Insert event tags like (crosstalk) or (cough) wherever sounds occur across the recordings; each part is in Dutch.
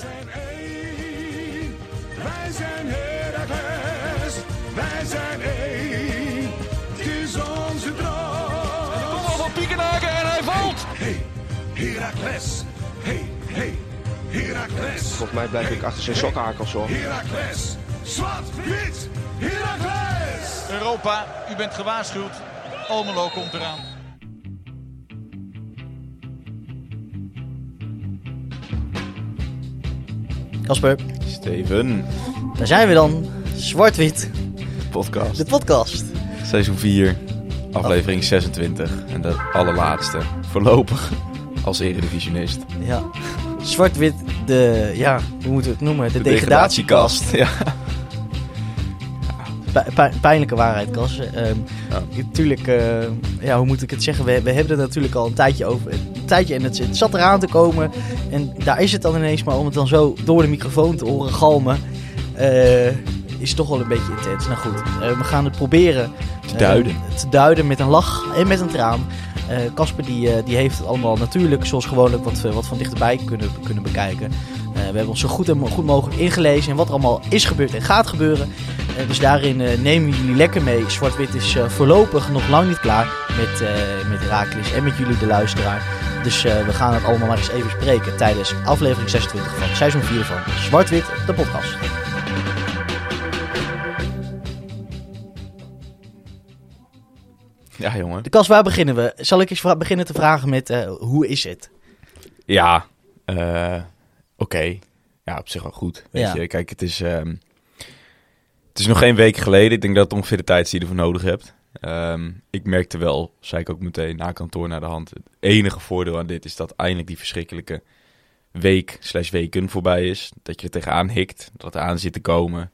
zijn één. Wij zijn Heracles. Wij zijn één. Het is onze droom. Kom op van Piekenhaken en hij valt. Hey, Heracles. Hey, hey, Heracles. Volgens mij blijf ik achter zijn sokhakels hoor. Heracles. Zwart, wit, Heracles. Europa, u bent gewaarschuwd. Almelo komt eraan. Kasper, Steven, daar zijn we dan. Zwart-wit, podcast. de podcast. Seizoen 4, aflevering 26. En de allerlaatste, voorlopig, als eredivisionist. Ja. Zwart-wit, de, ja, hoe moeten we het noemen? De, De degradatiekast. Ja. Pij- pij- pijnlijke waarheid, Kas. Ehm Ja. Natuurlijk, eh, ja, hoe moet ik het zeggen? We, we hebben het natuurlijk al een tijdje over. Een tijdje en het, het zat eraan te komen. En daar is het dan ineens, maar om het dan zo door de microfoon te horen galmen, eh, is toch wel een beetje intens. Nou goed, eh, we gaan het proberen Te duiden. te duiden met een lach en met een traan. Casper die, die heeft het allemaal natuurlijk zoals gewoonlijk wat, wat van dichterbij kunnen, kunnen bekijken. We hebben ons zo goed, en goed mogelijk ingelezen in wat er allemaal is gebeurd en gaat gebeuren. Dus daarin eh, nemen we jullie lekker mee. Zwart-Wit is eh, voorlopig nog lang niet klaar met, eh met Herakles en met jullie de luisteraar. Dus we gaan het allemaal maar eens even spreken tijdens aflevering 26 van seizoen 4 van Zwart-Wit, de podcast. Ja, jongen. De Kas, waar beginnen we? Zal ik eens beginnen te vragen met hoe is het? Ja, oké. Ja, op zich wel goed. Weet Ja. je, kijk, het is, ehm, het is nog geen week geleden. Ik denk dat het ongeveer de tijd is die je ervoor nodig hebt. Ehm, ik merkte wel, zei ik ook meteen na kantoor naar de hand. Het enige voordeel aan dit is dat eindelijk die verschrikkelijke week slash weken voorbij is. Dat je er tegenaan hikt, dat het aan zit te komen.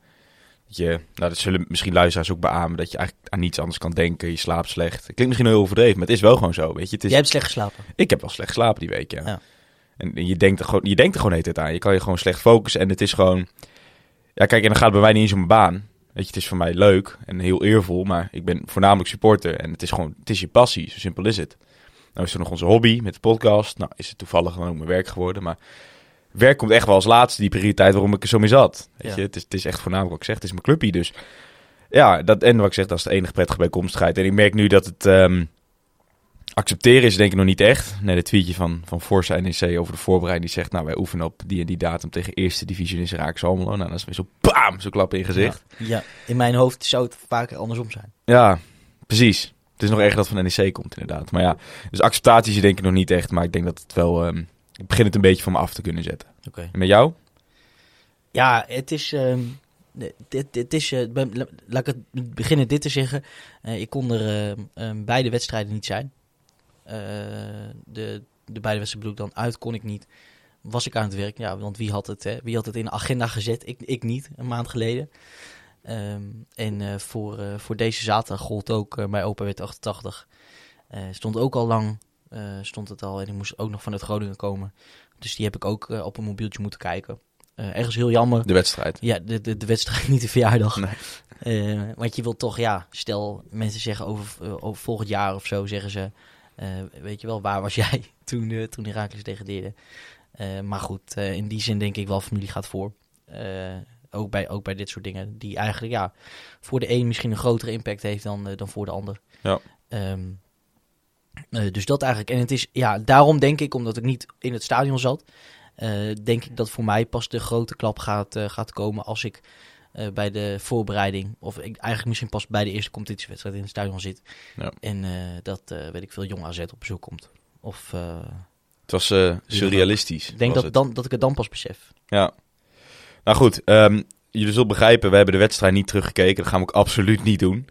Dat je, nou, dat zullen misschien luisteraars ook beamen, dat je eigenlijk aan niets anders kan denken. Je slaapt slecht. Het klinkt misschien heel overdreven, maar het is wel gewoon zo, weet je. Het is, Jij hebt slecht geslapen. ik heb wel slecht geslapen die week, ja. Ja. En je denkt, er gewoon, je denkt er gewoon de hele tijd aan. Je kan je gewoon slecht focussen. En het is gewoon... Ja, kijk, en dan gaat het bij mij niet eens om mijn baan. Weet je, het is voor mij leuk en heel eervol. Maar ik ben voornamelijk supporter. En het is gewoon, het is je passie. Zo simpel is het. Nou is er nog onze hobby met de podcast. Nou is het toevallig dan ook mijn werk geworden. Maar werk komt echt wel als laatste die prioriteit waarom ik er zo mee zat. Weet Ja. je, het is, het is echt voornamelijk wat ik zeg. Het is mijn clubje dus. Ja, dat, en wat ik zeg, dat is de enige prettige bijkomstigheid. En ik merk nu dat het... ehm, accepteren is denk ik nog niet echt. Nee, de tweetje van, van Forza NEC over de voorbereiding. Die zegt, nou, wij oefenen op die en die datum tegen eerste divisie in Raak Almelo. Nou, dat is weer zo bam, zo klap in gezicht. Ja, in mijn hoofd zou het vaker andersom zijn. Ja. precies. Het is nog erger dat van NEC komt inderdaad. Maar ja, dus acceptatie is denk ik nog niet echt. Maar ik denk dat het wel... ehm, ik begin het een beetje van me af te kunnen zetten. Oké. En met jou? Ja, het is. dit, dit is eh, laat ik het beginnen dit te zeggen. Eh, ik kon er ehm, beide wedstrijden niet zijn. Eh, de, de beide wedstrijden dan uit, kon ik niet. Was ik aan het werk? Ja, want wie had het, hè? Wie had het in de agenda gezet? Ik, ik niet, een maand geleden. Ehm, en eh, voor, eh, voor deze zaterdag gold ook bij Opa Wet 88. Eh, stond ook al lang, stond het al. En ik moest ook nog vanuit Groningen komen. Dus die heb ik ook op een mobieltje moeten kijken. Ergens heel jammer. De wedstrijd. Ja, de, de, de wedstrijd, (laughs) niet de verjaardag. Nee. Want je wilt toch, ja, stel mensen zeggen over, over volgend jaar of zo, zeggen ze, weet je wel, waar was (laughs) jij toen, eh toen Herakles degradeerde? Eh, maar goed, eh, in die zin denk ik wel, familie gaat voor. Eh, ook, bij, ook bij dit soort dingen, die eigenlijk, ja, voor de een misschien een grotere impact heeft dan, eh, dan voor de ander. Ja. Ehm, eh, dus dat eigenlijk. En het is, ja, daarom denk ik, omdat ik niet in het stadion zat, eh, denk ik dat voor mij pas de grote klap gaat, eh, gaat komen als ik eh, bij de voorbereiding, of ik, eigenlijk misschien pas bij de eerste competitiewedstrijd in het stadion zit. Ja. En eh, dat, eh, weet ik veel, jong AZ op bezoek komt. Of Het was surrealistisch. ik denk dat, het. dan, dat ik het dan pas besef. Ja. Nou goed, ehm, jullie zullen begrijpen, we hebben de wedstrijd niet teruggekeken. Dat gaan we ook absoluut niet doen.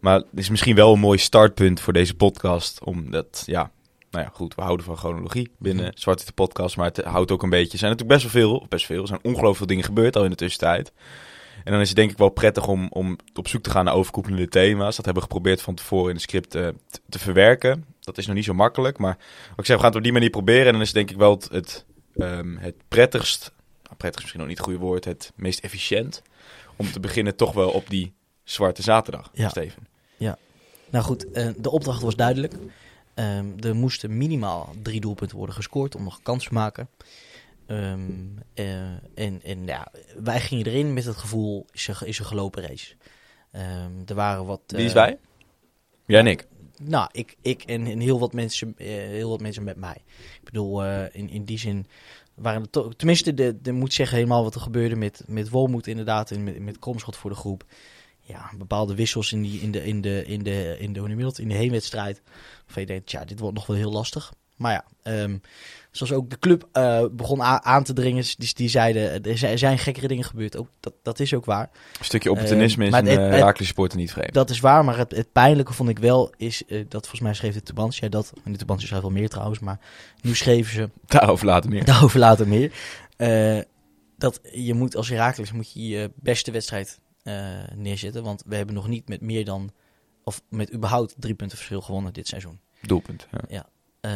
Maar het is misschien wel een mooi startpunt voor deze podcast. Omdat, ja, nou ja, goed, we houden van chronologie binnen Mhm. Zwarte de podcast. Maar het houdt ook een beetje, er zijn natuurlijk best wel veel, best veel, er zijn ongelooflijk veel dingen gebeurd al in de tussentijd. En dan is het denk ik wel prettig om, om op zoek te gaan naar overkoepelende thema's. Dat hebben we geprobeerd van tevoren in het script eh, te, te verwerken. Dat is nog niet zo makkelijk, maar wat ik zeg, we gaan het op die manier proberen. En dan is het denk ik wel het, het, ehm, het prettigst, nou, prettig is misschien nog niet het goede woord, het meest efficiënt. Om te beginnen toch wel op die zwarte zaterdag, Ja. Steven. Nou goed, eh, de opdracht was duidelijk. Ehm, er moesten minimaal drie doelpunten worden gescoord om nog kans te maken. Ehm, eh, en en ja, wij gingen erin met het gevoel, is een, is een gelopen race. Ehm, er waren wat... Wie is eh, wij? Jij en ik. Nou, ik, ik en, en heel, wat mensen, eh, heel wat mensen met mij. Ik bedoel, in, in die zin waren er toch... Tenminste, de, de moet zeggen helemaal wat er gebeurde met, met Wolmoed inderdaad en met, met Kromschot voor de groep. Ja, bepaalde wissels in, die, in, de, in, de, in, de, in, de, je dat? in de heenwedstrijd. Of je denkt, ja, dit wordt nog wel heel lastig. Maar ja, ehm, zoals ook de club eh, begon aan te dringen. Die, die zeiden, er zijn- er gekkere dingen gebeurd. Ook, dat, dat is ook waar. Een stukje opportunisme Eh, is uh, het- Herakles supporter niet vreemd. Dat is waar, maar het, het pijnlijke vond ik wel is, eh, dat volgens mij schreef de Tubantia dat, en de Tubantia schrijft wel meer trouwens, maar nu schreven ze, (laughs) Daarover later meer. daarover later meer, eh, dat je moet als Herakles moet je je beste wedstrijd eh, neerzetten, want we hebben nog niet met meer dan, of met überhaupt drie punten verschil gewonnen dit seizoen. Doelpunt. Ja. Eh,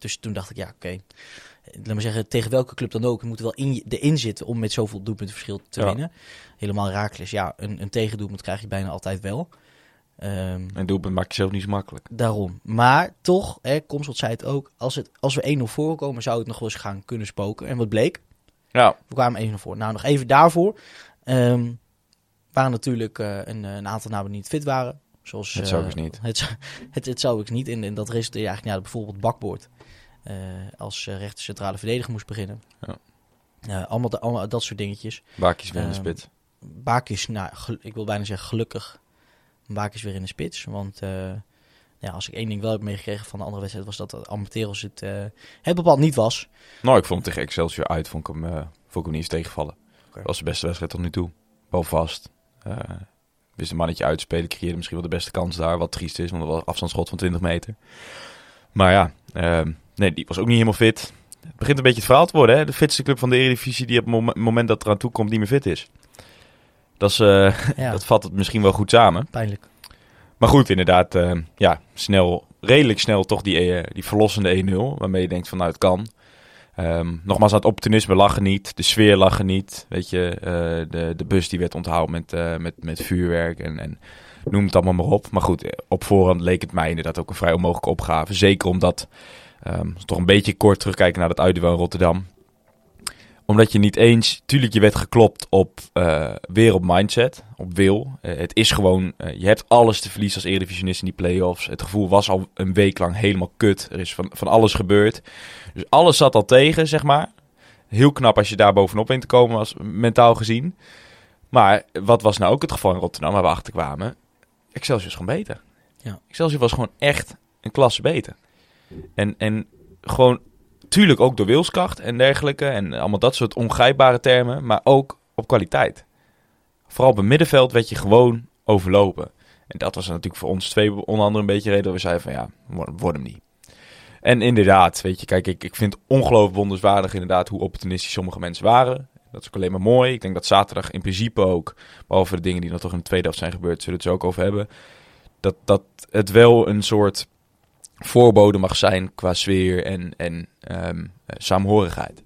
dus toen dacht ik, ja, oké. Laat maar zeggen, tegen welke club dan ook. Je moet wel in, erin zitten om met zoveel doelpuntenverschil te Ja. winnen. Helemaal Herakles, ja, een, een tegendoelpunt krijg je bijna altijd wel. Ehm, En doelpunt maak je zelf niet zo makkelijk. daarom. Maar toch, hè, Komsel zei het ook, als, het, als we 1-0 voorkomen, zou het nog wel eens gaan kunnen spoken. En wat bleek? Ja. We kwamen 1-0 voor. Nou, nog even daarvoor. Ehm waren natuurlijk eh, een, een aantal namen die niet fit waren. Zoals, Het eh, zou ik niet. (laughs) Het, zou- het, het zou ik niet. En, en dat resulteerde eigenlijk ja, bijvoorbeeld Bakboord. eh, als eh, rechter centrale verdediger moest beginnen. Ja. Allemaal, de- allemaal dat soort dingetjes. Baakjes weer in de Ehm, spits. Baak is, nou, ik wil bijna zeggen gelukkig. Baak is weer in de spits. Want ja, als ik één ding wel heb meegekregen van de andere wedstrijd... was dat Amateros het, het bepaald niet was. Nou, ik vond hem tegen Excelsior uit, vond ik hem, vond ik hem niet eens tegenvallen. Dat was de beste wedstrijd tot nu toe. Wel vast. Wist een mannetje uitspelen, creëerde misschien wel de beste kans daar. Wat triest is, want dat was een afstandsschot van 20 meter. Maar ja, ehm, nee, die was ook niet helemaal fit. Het begint een beetje het verhaal te worden, hè? De fitste club van de Eredivisie die op het mom- moment dat eraan toe komt niet meer fit is. Dat, is eh, (laughs) Ja, dat vat het misschien wel goed samen. pijnlijk. Maar goed, inderdaad, eh, ja, snel, redelijk snel toch die, eh, die verlossende 1-0. Waarmee je denkt van, nou, het kan. Ehm, nogmaals, aan het opportunisme lag niet. De sfeer lag niet. Weet je, eh, de, de bus die werd onthouden met, eh, met, met vuurwerk en, en noem het allemaal maar op. Maar goed, op voorhand leek het mij inderdaad ook een vrij onmogelijke opgave. Zeker omdat, ehm, we toch een beetje kort terugkijken naar dat uitduel in Rotterdam. Omdat je niet eens, tuurlijk je werd geklopt op eh, weer op mindset, op wil. Eh, het is gewoon, eh, je hebt alles te verliezen als Eredivisionist in die play-offs. Het gevoel was al een week lang helemaal kut. Er is van, van alles gebeurd. Dus alles zat al tegen, zeg maar. Heel knap als je daar bovenop in te komen, als mentaal gezien. Maar wat was nou ook het geval in Rotterdam, waar we achter kwamen? Excelsior is gewoon beter. Ja. Excelsior was gewoon echt een klasse beter. En, en gewoon, tuurlijk ook door wilskracht en dergelijke. En allemaal dat soort ongrijpbare termen. Maar ook op kwaliteit. Vooral op het middenveld werd je gewoon overlopen. En dat was natuurlijk voor ons twee onder andere een beetje reden we zeiden van ja, word, hem niet. En inderdaad, weet je, kijk, ik, ik vind ongelooflijk wonderswaardig inderdaad hoe opportunistisch sommige mensen waren. Dat is ook alleen maar mooi. Ik denk dat zaterdag in principe ook, behalve de dingen die nog toch in de tweede helft zijn gebeurd, zullen we het zo ook over hebben. Dat, dat het wel een soort voorbode mag zijn qua sfeer en, en ehm, eh, saamhorigheid.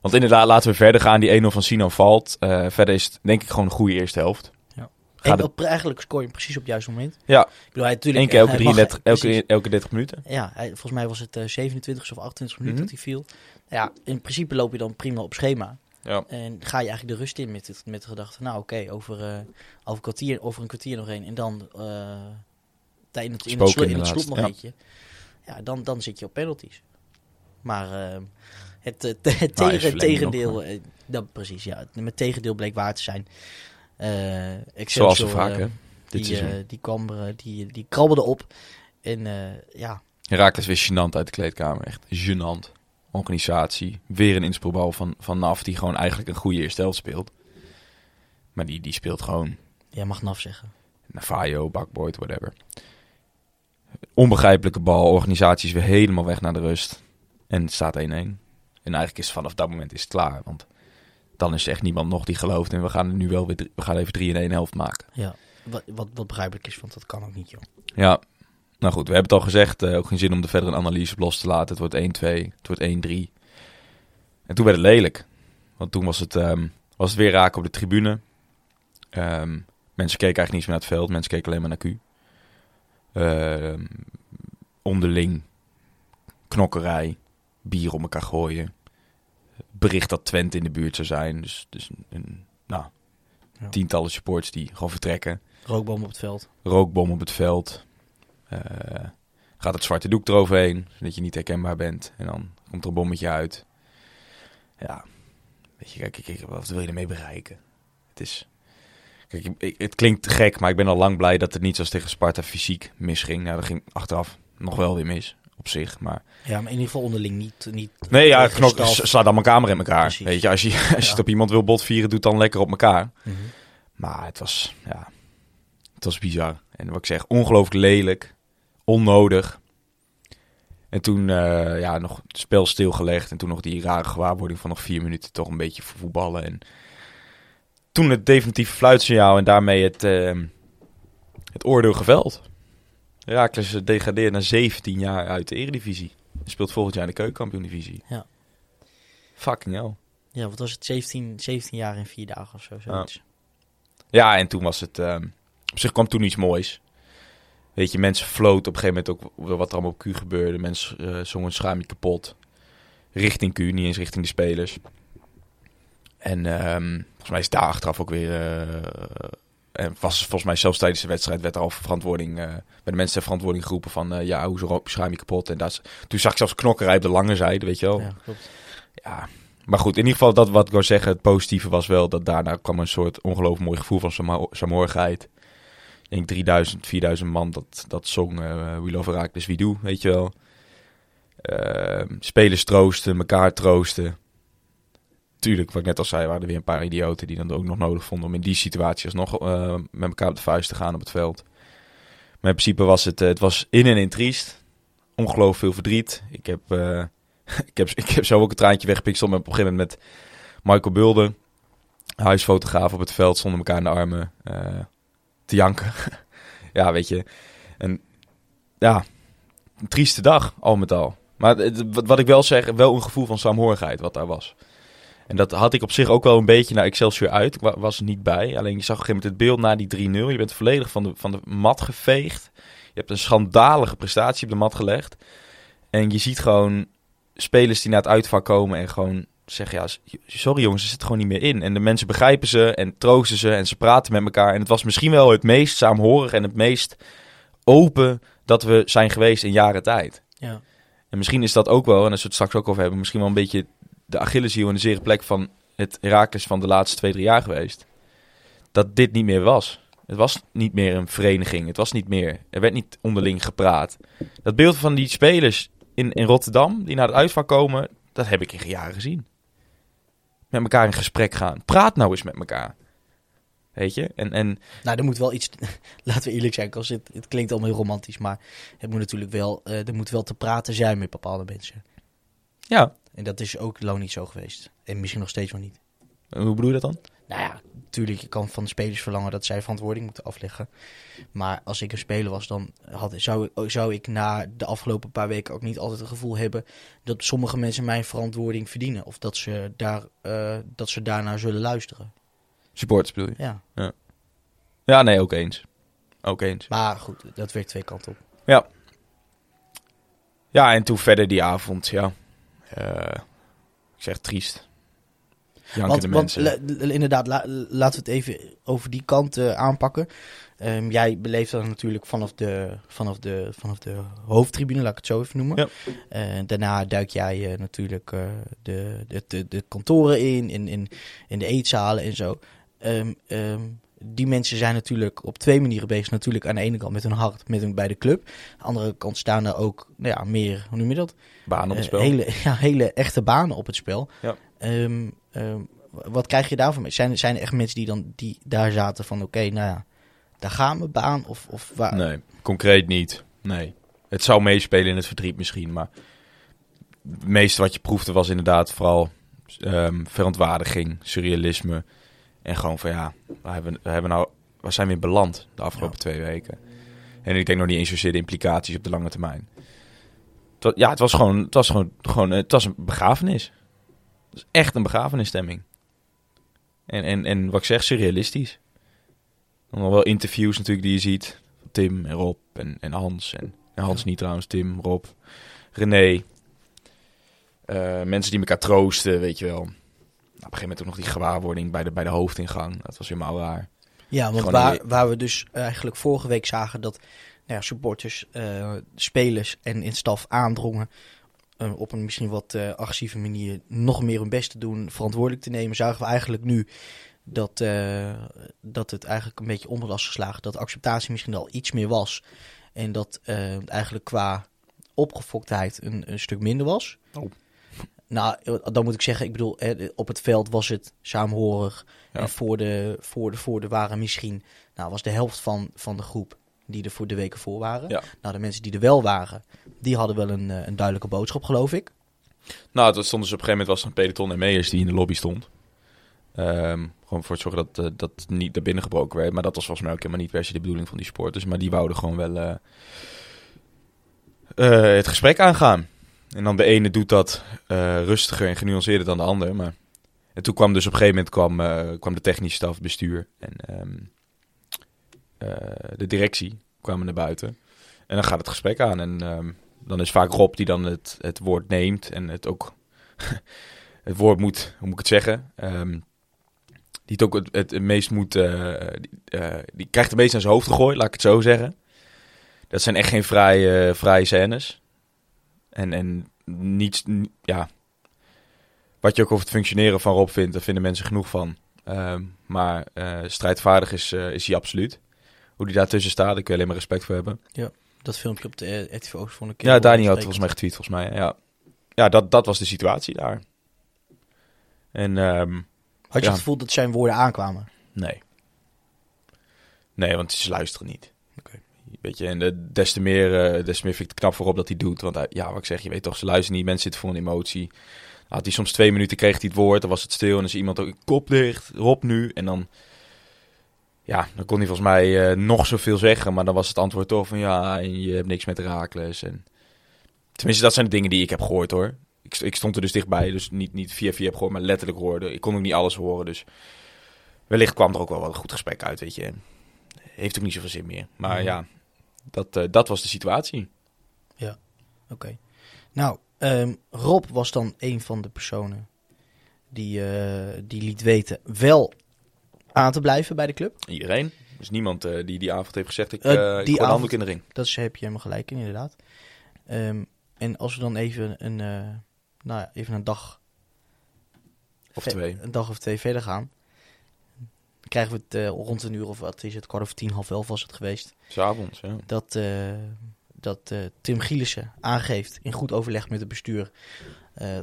Want inderdaad, laten we verder gaan. Die 1-0 van Sino valt. Eh, verder is het denk ik gewoon een goede eerste helft. Ja. Gaat En het- op, eigenlijk scoor je hem precies op het juiste moment. Ja. Ik bedoel, hij natuurlijk... Eén keer elke, hij mag- 33, precies. elke, elke 30 minuten. Ja, hij, volgens mij was het eh 27 of 28 minuten Mhm. dat hij viel. Ja, in principe loop je dan prima op schema. Ja. En ga je eigenlijk de rust in met, het, met de gedachte, nou oké, over, eh, over, een kwartier, over een kwartier nog één. En dan eh in het, in het, in het. Ja, dan, dan zit je op penalties. Maar eh, het, eh, het Nou, is tegen, verlenging tegendeel, eh, dat, precies, ja. Het tegendeel bleek waar te zijn. Eh Zoals zo vaak, eh, hè? Dit die, eh, die, kwam, er, eh, die, die krabbelde op. En eh, ja, Herakles weer gênant uit de kleedkamer. Echt gênant. Organisatie. Weer een inspeelbal van, van NAF die gewoon eigenlijk een goede eerste helft speelt. Maar die, die speelt gewoon jij mag naf zeggen. Navajo, Bakboyd, whatever. Onbegrijpelijke bal. Organisatie is weer helemaal weg naar de rust. En het staat 1-1. En eigenlijk is vanaf dat moment is het klaar. Want dan is er echt niemand nog die gelooft. En we gaan er nu wel weer drie- we gaan even 3 in 1 helft maken. Ja, wat, wat, wat begrijpelijk is, want dat kan ook niet, joh. Ja, nou goed, we hebben het al gezegd. eh, ook geen zin om er verder een analyse op los te laten. Het wordt 1-2, het wordt 1-3. En toen werd het lelijk. Want toen was het, ehm, was het weer raken op de tribune. Ehm, mensen keken eigenlijk niet meer naar het veld. Mensen keken alleen maar naar Q. Ehm, onderling knokkerij, bier om elkaar gooien. bericht dat Twente in de buurt zou zijn. Dus, dus een, nou, Ja. tientallen supporters die gewoon vertrekken. Rookboom op het veld. Rookbom op het veld. Eh, gaat het zwarte doek eroverheen, zodat je niet herkenbaar bent. En dan komt er een bommetje uit. Ja, weet je, kijk, kijk, wat wil je ermee bereiken? Het is... Kijk, ik- ik- het klinkt gek, maar ik ben al lang blij dat het niet zoals tegen Sparta fysiek misging. Nou, dat ging achteraf nog wel weer mis, op zich. Maar Ja, maar in ieder geval onderling niet... niet Nee, ja, knok, sla dan mijn kamer in elkaar. Precies. Weet je, als je, (laughs) als je Ja. het op iemand wil botvieren, doe het dan lekker op elkaar. Mhm. Maar het was, ja, het was bizar. En wat ik zeg, ongelooflijk lelijk, onnodig. En toen, eh, ja, nog het spel stilgelegd. En toen nog die rare gewaarwording van nog vier minuten toch een beetje voetballen. En toen het definitieve fluitsignaal en daarmee het, eh, het oordeel geveld. Herakles degradeert na 17 jaar uit de eredivisie. En speelt volgend jaar in de keukenkampioen-divisie. Ja. Fucking hell. Ja, wat was het? 17, 17 jaar in vier dagen of zo. Zoiets. Ja, en toen was het... ehm, op zich kwam toen iets moois. Weet je, mensen floten op een gegeven moment ook wat er allemaal op Q gebeurde. Mensen eh zongen schaam je kapot. Richting Q, niet eens richting de spelers. En ehm, volgens mij is daar achteraf ook weer... eh, en was volgens mij zelfs tijdens de wedstrijd werd er al verantwoording... eh bij de mensen ter verantwoording geroepen van... eh, ja, hoezo schaam je kapot? En dat, toen zag ik zelfs knokkerij op de lange zijde, weet je wel. Ja, klopt. Ja, maar goed, in ieder geval dat wat ik wil zeggen, het positieve was wel dat daarna kwam een soort ongelooflijk mooi gevoel van saamhorigheid. Ik denk 3000, 4000 man dat, dat zong eh We Love Herakles Wie Doe, weet je wel. Eh, spelers troosten, elkaar troosten. Tuurlijk, wat ik net al zei, waren er weer een paar idioten die dan ook nog nodig vonden om in die situatie alsnog eh met elkaar op de vuist te gaan op het veld. Maar in principe was het, eh, het was in en in triest. Ongelooflijk veel verdriet. Ik heb... eh, (laughs) ik, heb, ik heb zo ook een traantje weggepikt. Op een gegeven moment met Michael Bulder, huisfotograaf op het veld, stonden elkaar in de armen te janken. (laughs) ja, weet je. Ja, een trieste dag, al met al. Maar wat ik wel zeg, wel een gevoel van saamhorigheid wat daar was. En dat had ik op zich ook wel een beetje naar Excelsior uit. Ik wa- was er niet bij. Alleen je zag op een gegeven moment het beeld na die 3-0. Je bent volledig van de, van de mat geveegd. Je hebt een schandalige prestatie op de mat gelegd. En je ziet gewoon spelers die naar het uitvak komen en gewoon zeggen... Ja, sorry jongens, ze zitten gewoon niet meer in. En de mensen begrijpen ze en troosten ze en ze praten met elkaar. En het was misschien wel het meest saamhorig en het meest open dat we zijn geweest in jaren tijd. Ja. En misschien is dat ook wel, en als we het straks ook over hebben... misschien wel een beetje de Achilleshiel en de zere plek van het Herakles van de laatste twee, drie jaar geweest. Dat dit niet meer was. Het was niet meer een vereniging. Het was niet meer... Er werd niet onderling gepraat. Dat beeld van die spelers in, in Rotterdam, die naar het uitvak komen... dat heb ik in jaren gezien. Met elkaar in gesprek gaan. Praat nou eens met elkaar. Weet je? En, en Nou, er moet wel iets... (laughs) Laten we eerlijk zijn, Kos, het, het klinkt allemaal heel romantisch, maar het moet natuurlijk wel... eh, er moet wel te praten zijn met bepaalde mensen. ja, En dat is ook lang niet zo geweest. En misschien nog steeds wel niet. hoe bedoel je dat dan? Nou ja, natuurlijk, je kan van de spelers verlangen dat zij verantwoording moeten afleggen. Maar als ik een speler was, dan had, zou, ik, zou ik na de afgelopen paar weken ook niet altijd het gevoel hebben dat sommige mensen mijn verantwoording verdienen. Of dat ze, daar, eh, dat ze daarnaar zullen luisteren. Supporters bedoel je? Ja. Ja, nee, ook eens. Ook eens. Maar goed, dat werkt twee kanten op. Ja. Ja, en toen verder die avond, ja. Eh, ik zeg triest. Jankende Want, want mensen. la- inderdaad, la- laten we het even over die kant eh, aanpakken. Ehm, jij beleeft dat natuurlijk vanaf de, vanaf, de, vanaf de hoofdtribune, laat ik het zo even noemen. Ja. Eh, daarna duik jij eh, natuurlijk eh, de, de, de, de kantoren in, in, in, in de eetzalen en zo. Ehm, ehm, die mensen zijn natuurlijk op twee manieren bezig. Natuurlijk aan de ene kant met hun hart, met hun, bij de club. Aan de andere kant staan er ook nou ja, meer, hoe noem je dat? Baan op het Eh, spel. hele, (laughs) ja, hele echte banen op het spel. Ja. Ehm, ehm, wat krijg je daarvan mee? Zijn, zijn er echt mensen die, dan, die daar zaten van... Oké, nou ja, daar gaan we baan? Of, of waar? Nee, concreet niet. Nee. Het zou meespelen in het verdriet misschien, maar... Het meeste wat je proefde was inderdaad vooral ehm, verontwaardiging, surrealisme. En gewoon van ja, waar, hebben, waar, hebben nou, waar zijn we in beland de afgelopen twee weken? En ik denk nog niet eens zozeer de implicaties op de lange termijn. Ja, het was gewoon, het was gewoon, gewoon het was een begrafenis. Het was echt een begrafenisstemming. En, en, en wat ik zeg, surrealistisch. Dan wel interviews natuurlijk die je ziet. Tim en Rob en, en Hans. En, en Hans niet trouwens, Tim, Rob, René. Eh, mensen die elkaar troosten, weet je wel. Op een gegeven moment ook nog die gewaarwording bij de, bij de hoofdingang. Dat was helemaal raar. Ja, want waar, een- waar we dus eigenlijk vorige week zagen dat nou ja, supporters, eh, spelers en in staf aandrongen eh, op een misschien wat eh, agressieve manier nog meer hun best te doen, verantwoordelijk te nemen, zagen we eigenlijk nu dat, dat het eigenlijk een beetje om was geslagen. Dat acceptatie misschien al iets meer was. En dat eigenlijk qua opgefoktheid een, een stuk minder was. Oh. Nou, dan moet ik zeggen, ik bedoel, op het veld was het saamhorig. Ja. En voor de, voor, de, voor de waren misschien, nou was de helft van, van de groep die er voor de weken voor waren. Ja. Nou, de mensen die er wel waren, die hadden wel een, eh, een duidelijke boodschap, geloof ik. Nou, het stond dus op een gegeven moment was een peloton en Meijers die in de lobby stond. Ehm, gewoon voor het zorgen dat, eh, dat niet naar binnen gebroken werd. Maar dat was volgens mij ook helemaal niet per se de bedoeling van die supporters. Maar die wouden gewoon wel eh, het gesprek aangaan. En dan de ene doet dat eh, rustiger en genuanceerder dan de ander. Maar... En toen kwam dus op een gegeven moment kwam, eh, kwam de technische staf, bestuur en ehm, eh, de directie kwamen naar buiten. En dan gaat het gesprek aan. En ehm, dan is vaak Rob die dan het, het woord neemt en het ook (laughs) het woord moet, hoe moet ik het zeggen? Ehm, die het ook het, het, meest moet, die, die krijgt het meest aan zijn hoofd gegooid, laat ik het zo zeggen. Dat zijn echt geen vrije, vrije scènes. En, en niets, ja. Wat je ook over het functioneren van Rob vindt, daar vinden mensen genoeg van. Ehm, maar eh, strijdvaardig is, eh, is hij absoluut. Hoe die daartussen staat, daar kun je alleen maar respect voor hebben. Dat filmpje op de RTV Oost vond ik... Ja, Dani had volgens mij getweet, volgens mij. Ja, ja dat, dat was de situatie daar. En ehm, Had je Ja. het gevoel dat zijn woorden aankwamen? nee. Nee, want ze luisteren niet. Weet je, en de, des, te meer, eh, des te meer vind ik het knap voorop dat hij doet. Want ja, wat ik zeg, je weet toch, ze luisteren niet. Mensen zitten voor een emotie. Had hij soms twee minuten, kreeg hij het woord, dan was het stil. En dan is iemand ook, kop dicht, Rob nu. En dan, ja, dan kon hij volgens mij eh, nog zoveel zeggen. Maar dan was het antwoord toch van, ja, en je hebt niks met Herakles. En... Tenminste, dat zijn de dingen die ik heb gehoord hoor. Ik, ik stond er dus dichtbij, dus niet, niet via via heb gehoord, maar letterlijk hoorde. Ik kon ook niet alles horen, dus wellicht kwam er ook wel wat een goed gesprek uit, weet je. Heeft ook niet zoveel zin meer. Maar Mhm. ja, dat, eh, dat was de situatie. Oké. Nou, ehm, Rob was dan een van de personen die, eh, die liet weten wel aan te blijven bij de club. Iedereen. Dus niemand eh, die die avond heeft gezegd, ik, die ik een avond- in de ring. Dat is, heb je helemaal gelijk in, inderdaad. Ehm, en als we dan even een, nou ja, even een dag Of twee. een dag of twee verder gaan, krijgen we het eh, rond een uur of wat is het, kwart over tien, half elf was het geweest, S'avonds, ja. dat, eh, dat eh, Tim Gielissen aangeeft in goed overleg met het bestuur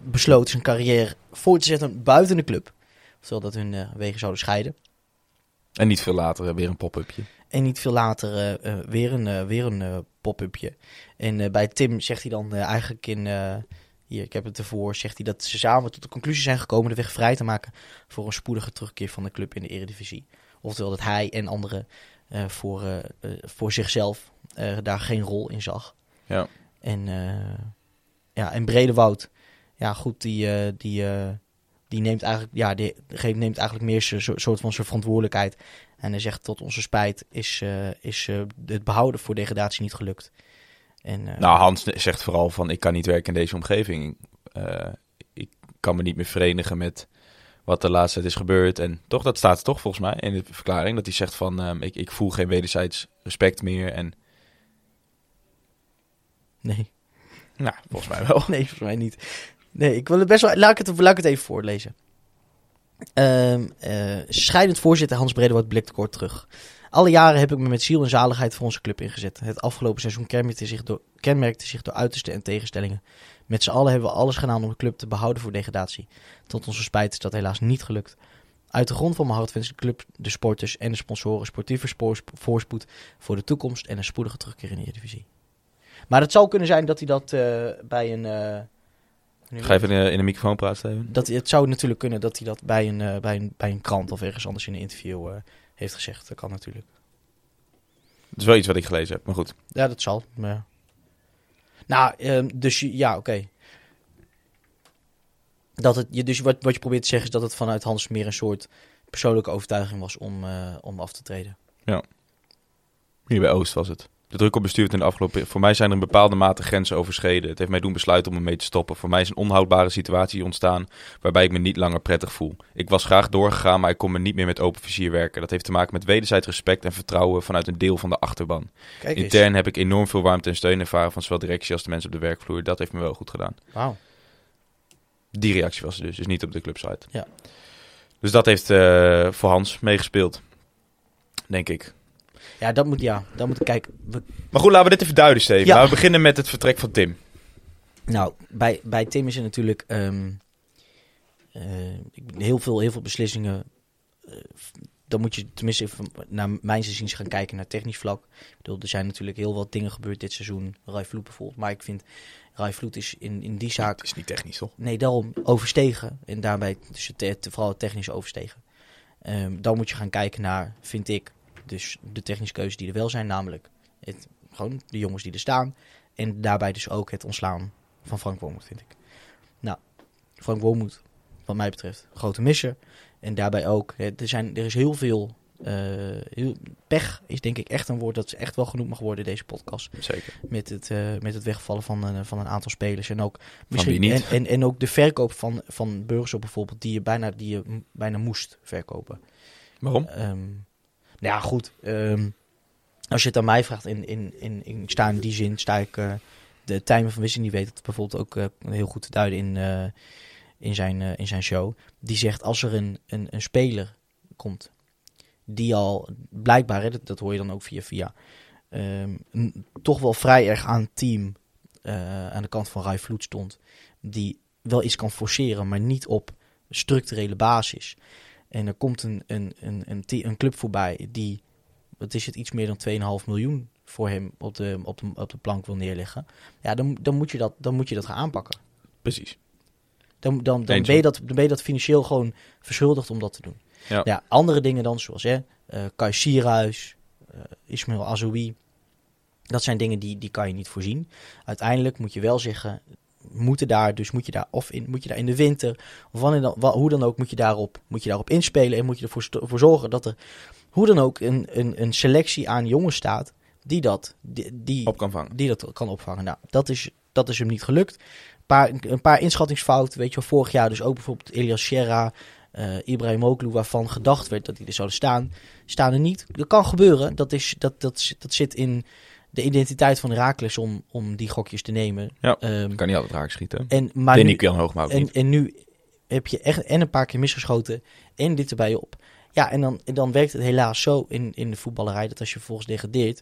besloot zijn carrière voor te zetten buiten de club. Oftewel dat hun wegen zouden scheiden. En niet veel later weer een pop-upje. En niet veel later weer een, weer een pop-upje. En bij Tim zegt hij dan eigenlijk in... hier, ik heb het ervoor. Zegt hij dat ze samen tot de conclusie zijn gekomen... de weg vrij te maken voor een spoedige terugkeer van de club in de eredivisie. Oftewel dat hij en anderen eh, voor, eh, eh, voor zichzelf daar geen rol in zag. Ja. En, ja, en Bredewoud, ja goed, die, die, die neemt eigenlijk, ja, die neemt eigenlijk meer zijn soort van zijn verantwoordelijkheid. En hij zegt tot onze spijt is, is het behouden voor degradatie niet gelukt. En, eh, Nou, Hans zegt vooral van, ik kan niet werken in deze omgeving. Eh, ik kan me niet meer verenigen met wat de laatste tijd is gebeurd. En toch, dat staat toch volgens mij in de verklaring. Dat hij zegt van, ehm, ik, ik voel geen wederzijds respect meer. En nee. nou, volgens mij wel. (laughs) Nee, volgens mij niet. Nee, ik wil het best wel. Laat ik het, laat ik het even voorlezen. Ehm eh, scheidend voorzitter Hans Bredewoord blikt kort terug. Alle jaren heb ik me met ziel en zaligheid voor onze club ingezet. Het afgelopen seizoen kenmerkte zich door, kenmerkte zich door uiterste en tegenstellingen. Met z'n allen hebben we alles gedaan om de club te behouden voor degradatie. Tot onze spijt is dat helaas niet gelukt. Uit de grond van mijn hart wens ik de club, de sporters en de sponsoren sportieve spoors- voorspoed voor de toekomst en een spoedige terugkeer in de Eredivisie. Maar het zou kunnen zijn dat hij dat eh, bij een... eh, Ga even in de, in de microfoon praten, Steven. dat, het zou natuurlijk kunnen dat hij dat bij een, eh, bij, een, bij een krant of ergens anders in een interview heeft gezegd. Dat kan natuurlijk. Dat is wel iets wat ik gelezen heb, maar goed. Ja, dat zal. Maar... ja. Nou, ehm, dus ja, oké. Dat het, je, dus wat, wat je probeert te zeggen is dat het vanuit Hans meer een soort persoonlijke overtuiging was om, eh, om af te treden. Hier bij Oost was het. De druk op bestuur in de afgelopen... Voor mij zijn er een bepaalde mate grenzen overschreden. Het heeft mij doen besluiten om ermee te stoppen. Voor mij is een onhoudbare situatie ontstaan waarbij ik me niet langer prettig voel. Ik was graag doorgegaan, maar ik kon me niet meer met open vizier werken. Dat heeft te maken met wederzijds respect en vertrouwen vanuit een deel van de achterban. Kijk. Intern heb ik enorm veel warmte en steun ervaren van zowel directie als de mensen op de werkvloer. Dat heeft me wel goed gedaan. Wauw. Die reactie was er dus, dus niet op de clubsite. Ja. Dus dat heeft eh, voor Hans meegespeeld, denk ik. Ja, dat moet, ja, dat moet, kijk, we, Maar goed, laten we dit even duiden, Steven. Ja. Laten we beginnen met het vertrek van Tim. Nou, bij, bij Tim is er natuurlijk ehm, eh, heel, veel, heel veel beslissingen. eh, dan moet je tenminste even naar mijn zin gaan kijken naar technisch vlak. Ik bedoel, er zijn natuurlijk heel wat dingen gebeurd dit seizoen. Rai Vloed bijvoorbeeld. Maar ik vind, Rai Vloed is in, in die zaak Het is niet technisch, toch? Nee, daarom overstegen. En daarbij dus het, vooral het technische overstegen. Ehm, dan moet je gaan kijken naar, vind ik, dus de technische keuzes die er wel zijn. Namelijk het, gewoon de jongens die er staan. En daarbij dus ook het ontslaan van Frank Wormoed, vind ik. Nou, Frank Wormoed, wat mij betreft, grote misser. En daarbij ook, er, zijn, er is heel veel... eh, heel, pech is denk ik echt een woord dat echt wel genoemd mag worden in deze podcast Zeker. met het, eh, met het wegvallen van, een van een aantal spelers. En ook, niet? En, en, en ook de verkoop van, van burgers op bijvoorbeeld, die je bijna, die je bijna moest verkopen. Waarom? Ehm, nou ja, goed. ehm, als je het aan mij vraagt, in, in, in, in, ik sta in die zin, sta ik... eh, de Tijmen van Wissing, die weet het bijvoorbeeld ook eh, heel goed te duiden in, eh, in, zijn, in zijn show. Die zegt, als er een, een, een speler komt, die al blijkbaar, dat, dat hoor je dan ook via via, ehm, toch wel vrij erg aan het team aan de kant van Rai Vloed stond. Die wel iets kan forceren, maar niet op structurele basis. En er komt een, een, een, een, een club voorbij die, wat is het, iets meer dan 2,5 miljoen voor hem op de, op, de, op de plank wil neerleggen. Ja, dan, dan, moet je dat, dan moet je dat gaan aanpakken. Precies. Dan, dan, dan, ben je dat, dan ben je dat financieel gewoon verschuldigd om dat te doen. Ja. andere dingen dan, zoals hè, eh Kai Sierhuis, eh, Ismail Azoui. Dat zijn dingen die, die kan je niet voorzien. Uiteindelijk moet je wel zeggen, moeten daar, dus moet je daar of in, moet je daar in de winter, of wanneer dan, wa- hoe dan ook, moet je daarop, moet je daarop inspelen en moet je ervoor voor zorgen dat er, hoe dan ook, een, een, een selectie aan jongens staat die dat, die, die, Op kan vangen. die dat kan opvangen. Nou, dat is, dat is hem niet gelukt. Een paar, een paar inschattingsfouten, weet je wel, vorig jaar dus ook bijvoorbeeld Elias Sierra, eh Ibrahim Oklu, waarvan gedacht werd dat die er zouden staan, staan er niet. Dat kan gebeuren, dat, is, dat, dat, dat zit in de identiteit van Herakles om, om die gokjes te nemen. Ja. Ehm, Kan niet altijd raak schieten. en, maar nu, Hoogma ook en, en nu heb je echt en een paar keer misgeschoten en dit erbij op. Ja, en dan, en dan werkt het helaas zo in, in de voetballerij dat als je vervolgens degradeert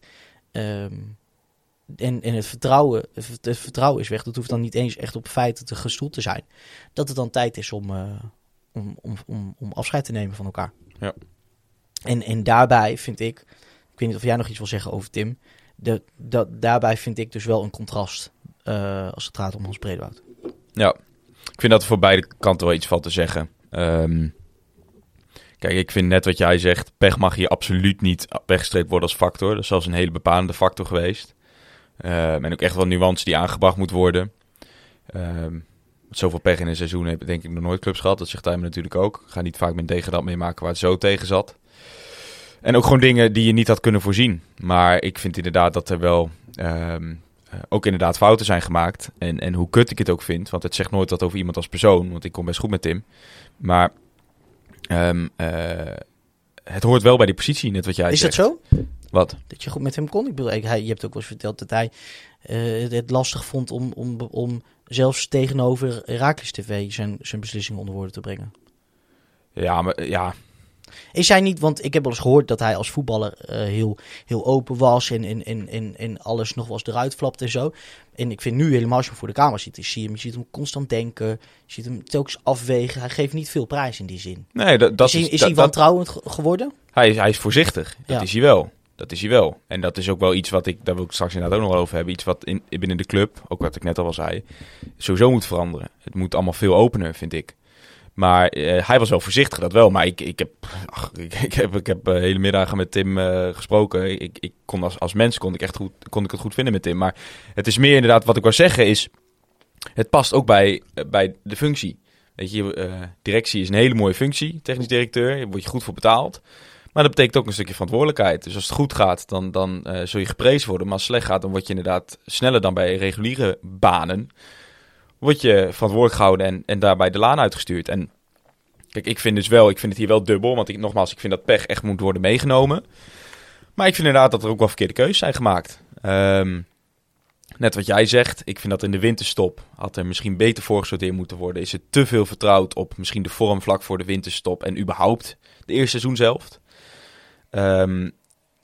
ehm, en, en het, vertrouwen, het, het vertrouwen is weg, dat hoeft dan niet eens echt op feiten te gestoeld te zijn, dat het dan tijd is om, eh, om, om, om, om afscheid te nemen van elkaar. Ja. En, en daarbij vind ik, ik weet niet of jij nog iets wil zeggen over Tim, daarbij vind ik dus wel een contrast eh, als het gaat om Hans Bredewoud. Ja, ik vind dat er voor beide kanten wel iets van te zeggen. Ehm, kijk, ik vind net wat jij zegt, pech mag hier absoluut niet weggestreept worden als factor. Dat is zelfs een hele bepalende factor geweest. Ehm, en ook echt wel nuance die aangebracht moet worden. Ehm, zoveel pech in een seizoen heb ik denk ik nog nooit clubs gehad. Dat zegt hij me natuurlijk ook. Ik ga niet vaak met degradant meemaken waar het zo tegen zat. En ook gewoon dingen die je niet had kunnen voorzien. Maar ik vind inderdaad dat er wel ehm, eh, ook inderdaad fouten zijn gemaakt. En, en hoe kut ik het ook vind. Want het zegt nooit wat over iemand als persoon. Want ik kom best goed met Tim. Maar ehm, eh, het hoort wel bij die positie, net wat jij Is zegt. dat zo? Wat? Dat je goed met hem kon? Ik bedoel, hij, je hebt ook wel eens verteld dat hij eh, het, het lastig vond om, om, om zelfs tegenover Herakles TV zijn, zijn beslissingen onder woorden te brengen. Ja, maar ja, Is hij niet, want ik heb wel eens gehoord dat hij als voetballer eh, heel, heel open was en, en, en, en, en alles nog wel eens eruit flapt en zo. En ik vind nu helemaal als je hem voor de camera ziet, je ziet hem, je ziet hem constant denken, je ziet hem telkens afwegen. Hij geeft niet veel prijs in die zin. nee, dat, dat is hij, is dat- hij dat- wantrouwend ge- geworden? Hij is, hij is voorzichtig. Dat Ja. is hij wel. Dat is hij wel. En dat is ook wel iets wat ik, daar wil ik straks inderdaad ook nog wel over hebben. Iets wat in, binnen de club, ook wat ik net al al zei, sowieso moet veranderen. Het moet allemaal veel opener, vind ik. Maar eh, hij was wel voorzichtig, dat wel. Maar ik, ik heb, ach, ik, heb, ik heb eh, hele middagen met Tim eh, gesproken. Ik, ik kon als, als mens kon ik, echt goed, kon ik het goed vinden met Tim. Maar het is meer inderdaad, wat ik wil zeggen is, het past ook bij, bij de functie. Weet je, directie is een hele mooie functie, technisch directeur. Daar word je goed voor betaald. Maar dat betekent ook een stukje verantwoordelijkheid. Dus als het goed gaat, dan, dan zul je geprezen worden. Maar als het slecht gaat, dan word je inderdaad sneller dan bij reguliere banen. Word je verantwoordelijk gehouden en, en daarbij de laan uitgestuurd. En kijk, ik vind dus wel, ik vind het hier wel dubbel. Want ik, nogmaals, ik vind dat pech echt moet worden meegenomen. Maar ik vind inderdaad dat er ook wel verkeerde keuzes zijn gemaakt. Ehm, net wat jij zegt, ik vind dat in de winterstop had er misschien beter voor gesorteerd moeten worden. Is het te veel vertrouwd op misschien de vorm vlak voor de winterstop en überhaupt de eerste seizoen zelf. Ehm,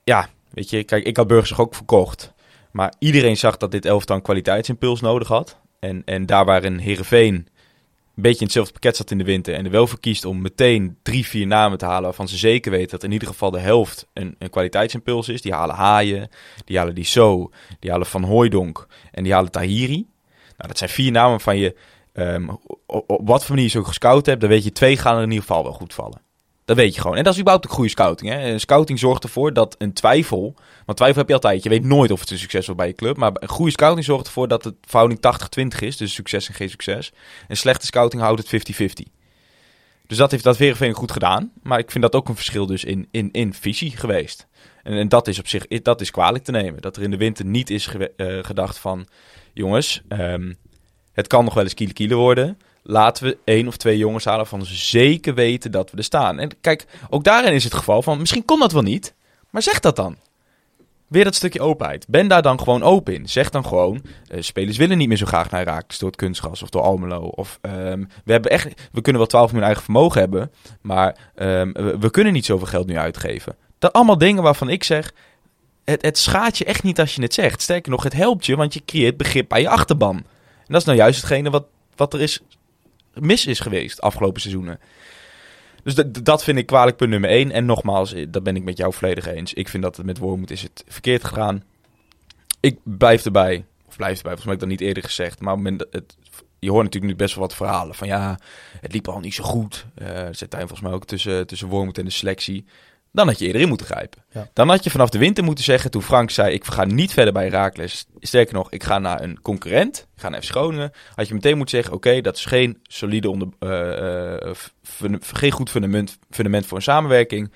ja, weet je, kijk, ik had Burgers ook verkocht. Maar iedereen zag dat dit elftal een kwaliteitsimpuls nodig had. En, en daar waar een Heerenveen een beetje in hetzelfde pakket zat in de winter... en er wel voor kiest om meteen drie, vier namen te halen... waarvan ze zeker weten dat in ieder geval de helft een, een kwaliteitsimpuls is. Die halen Haaien, die halen die So, die halen Van Hooijdonk en die halen Tahiri. Nou, dat zijn vier namen van je... ehm, op, op wat voor manier je ze ook gescout hebt... dan weet je, twee gaan er in ieder geval wel goed vallen. Dat weet je gewoon. En dat is überhaupt ook goede scouting. Hè? En Scouting zorgt ervoor dat een twijfel... Want twijfel heb je altijd. Je weet nooit of het een succes wordt bij je club. Maar een goede scouting zorgt ervoor dat het verhouding 80-20 is. Dus succes en geen succes. En slechte scouting houdt het 50-50. Dus dat heeft dat Verenveen goed gedaan. Maar ik vind dat ook een verschil dus in, in, in visie geweest. En, en dat is op zich dat is kwalijk te nemen. Dat er in de winter niet is eh, gedacht van... Jongens, ehm, het kan nog wel eens kiele kiele worden laten we één of twee jongens halen van ze zeker weten dat we er staan. En kijk, ook daarin is het geval van, misschien kon dat wel niet, maar zeg dat dan. Weer dat stukje openheid. Ben daar dan gewoon open in. Zeg dan gewoon, eh, spelers willen niet meer zo graag naar Raakles door het kunstgras of door Almelo. Of ehm, we, hebben echt, we kunnen wel 12 miljoen eigen vermogen hebben, maar ehm, we, we kunnen niet zoveel geld nu uitgeven. Dat allemaal dingen waarvan ik zeg, het, het schaadt je echt niet als je het zegt. Sterker nog, het helpt je, want je creëert begrip bij je achterban. En dat is nou juist hetgene wat, wat er is mis is geweest afgelopen seizoenen. Dus dat- vind ik kwalijk punt nummer één. En nogmaals, eh, dat ben ik met jou volledig eens. Ik vind dat het met Wormoed is het verkeerd gegaan. Ik blijf erbij. Of blijf erbij, volgens mij heb ik dat niet eerder gezegd. Maar het je hoort natuurlijk nu best wel wat verhalen. Van ja, het liep al niet zo goed. Er zit daar volgens mij ook tussen, tussen Wormoed en de selectie. Dan had je eerder in moeten grijpen. Ja. Dan had je vanaf de winter moeten zeggen, toen Frank zei... ik ga niet verder bij Raakles. Sterker nog, ik ga naar een concurrent. Ik ga naar Groningen. Had je meteen moeten zeggen, oké, dat is geen solide onder, eh, eh, fun- geen goed fundament, fundament voor een samenwerking.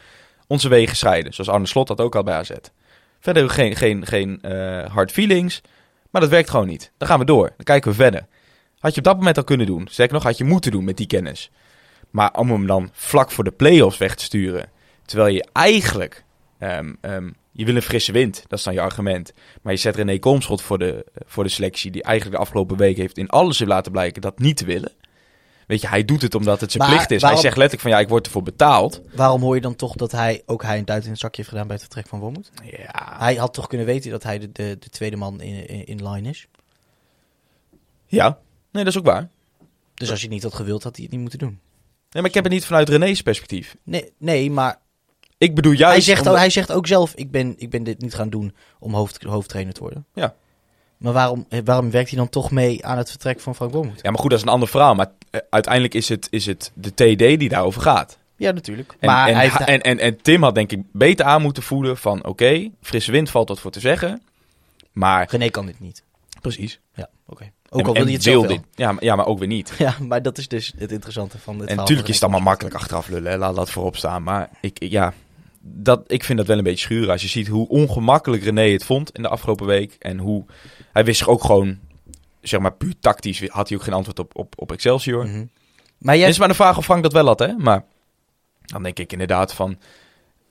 Onze wegen scheiden, zoals Arne Slot dat ook al bij AZ. Verder geen, geen, geen eh, hard feelings, maar dat werkt gewoon niet. Dan gaan we door, dan kijken we verder. Had je op dat moment al kunnen doen. Sterker nog, had je moeten doen met die kennis. Maar om hem dan vlak voor de play-offs weg te sturen... terwijl je eigenlijk... ehm, ehm, je wil een frisse wind, dat is dan je argument. Maar je zet René Komschot voor de, voor de selectie... die eigenlijk de afgelopen week heeft in alles heeft laten blijken dat niet te willen. Weet je, hij doet het omdat het zijn Maar plicht is. waarom- Hij zegt letterlijk van ja, ik word ervoor betaald. Waarom hoor je dan toch dat hij ook hij een duit in het zakje heeft gedaan bij het vertrek van Wormoed? Ja, Hij had toch kunnen weten dat hij de, de, de tweede man in, in, in line is? ja. nee, dat is ook waar. Dus als je het niet had gewild, had hij het niet moeten doen. Nee, maar ik heb het niet vanuit René's perspectief. Nee, nee maar Ik bedoel juist... hij, zegt, omdat- hij zegt ook zelf, ik ben, ik ben dit niet gaan doen om hoofd, hoofdtrainer te worden. Ja. Maar waarom, eh, waarom werkt hij dan toch mee aan het vertrek van Frank Wormoed? Ja, maar goed, dat is een ander verhaal. Maar eh, uiteindelijk is het, is het de TD die daarover gaat. Ja, natuurlijk. En, maar en, hij heeft, en, en, en Tim had denk ik beter aan moeten voelen van... Oké, frisse wind valt wat voor te zeggen. Maar... René kan dit niet. Precies. Ja, oké. Ook En- al wil je het zelf wel. dit. Ja, maar, ja, maar ook weer niet. Ja, maar dat is dus het interessante van het En natuurlijk is het allemaal makkelijk achteraf lullen. Hè? Laat dat voorop staan. Maar ik, ik- ja, dat, ik vind dat wel een beetje schuren. Als je ziet hoe ongemakkelijk René het vond in de afgelopen week. En hoe... Hij wist zich ook gewoon... Zeg maar puur tactisch had hij ook geen antwoord op, op, op Excelsior. Mhm. Maar jij, Het is maar de vraag of Frank dat wel had, hè? Maar dan denk ik inderdaad van...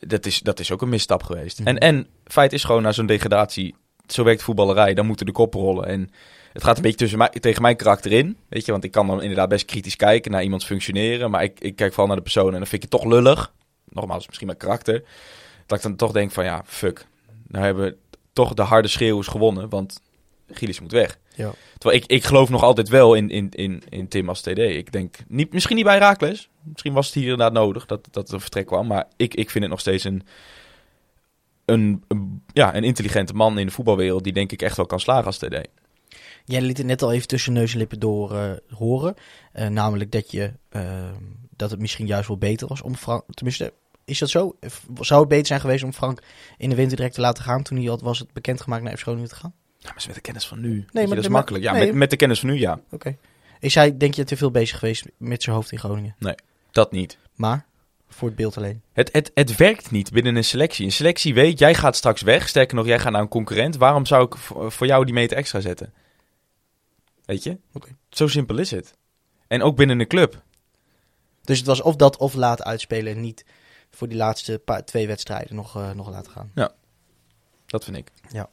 Dat is, dat is ook een misstap geweest. Mhm. En, en feit is gewoon, na zo'n degradatie... Zo werkt voetballerij, dan moeten de koppen rollen. En het gaat een beetje tussen mij, tegen mijn karakter in. Weet je, want ik kan dan inderdaad best kritisch kijken naar iemands functioneren. Maar ik, ik kijk vooral naar de persoon en dan vind ik het toch lullig. Nogmaals, misschien mijn karakter. Dat ik dan toch denk van, ja, fuck. Nou hebben we toch de harde schreeuwers gewonnen, want Gilles moet weg. Ja. Terwijl ik, ik geloof nog altijd wel in, in, in, in Tim als TD. Ik denk, niet, misschien niet bij Raakles. Misschien was het hier inderdaad nodig dat, dat er een vertrek kwam. Maar ik, ik vind het nog steeds een, een, een- ja, een intelligente man in de voetbalwereld... die denk ik echt wel kan slagen als TD. Jij liet het net al even tussen neus en lippen door eh, horen. Eh, namelijk dat, je, eh, dat het misschien juist wel beter was om Frank... Tenminste, is dat zo? Zou het beter zijn geweest om Frank in de winter direct te laten gaan... toen hij al was het bekendgemaakt naar FC Groningen te gaan? Ja, maar met de kennis van nu. Nee, maar dat is makkelijk. Ja, nee. met, met de kennis van nu, ja. Oké. Is hij, denk je, te veel bezig geweest met zijn hoofd in Groningen? Dat niet. Maar? voor het beeld alleen. Het, het, het werkt niet binnen een selectie. Een selectie weet, jij gaat straks weg. Sterker nog, jij gaat naar een concurrent. Waarom zou ik voor voor jou die meter extra zetten? Weet je? Oké. Zo simpel is het. En ook binnen een club. Dus het was of dat of laat uitspelen en niet voor die laatste paar, twee wedstrijden nog, eh, nog laten gaan. Dat vind ik. Ja.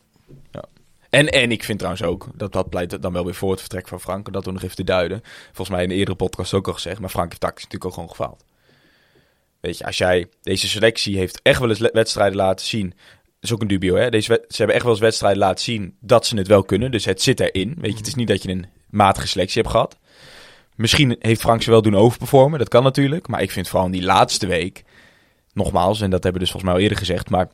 ja. En, en ik vind trouwens ook, dat, dat pleit dan wel weer voor het vertrek van Frank, dat we nog even te duiden. Volgens mij in de eerdere podcast ook al gezegd, maar Frank heeft tactisch natuurlijk ook gewoon gefaald. Weet je, als jij, deze selectie heeft echt wel eens wedstrijden laten zien. Dat is ook een dubio, hè. Deze, ze hebben echt wel eens wedstrijden laten zien dat ze het wel kunnen. Dus het zit erin. Weet je, het is niet dat je een matige selectie hebt gehad. Misschien heeft Frank ze wel doen overperformen, dat kan natuurlijk. Maar ik vind vooral in die laatste week, nogmaals, en dat hebben we dus volgens mij al eerder gezegd, maar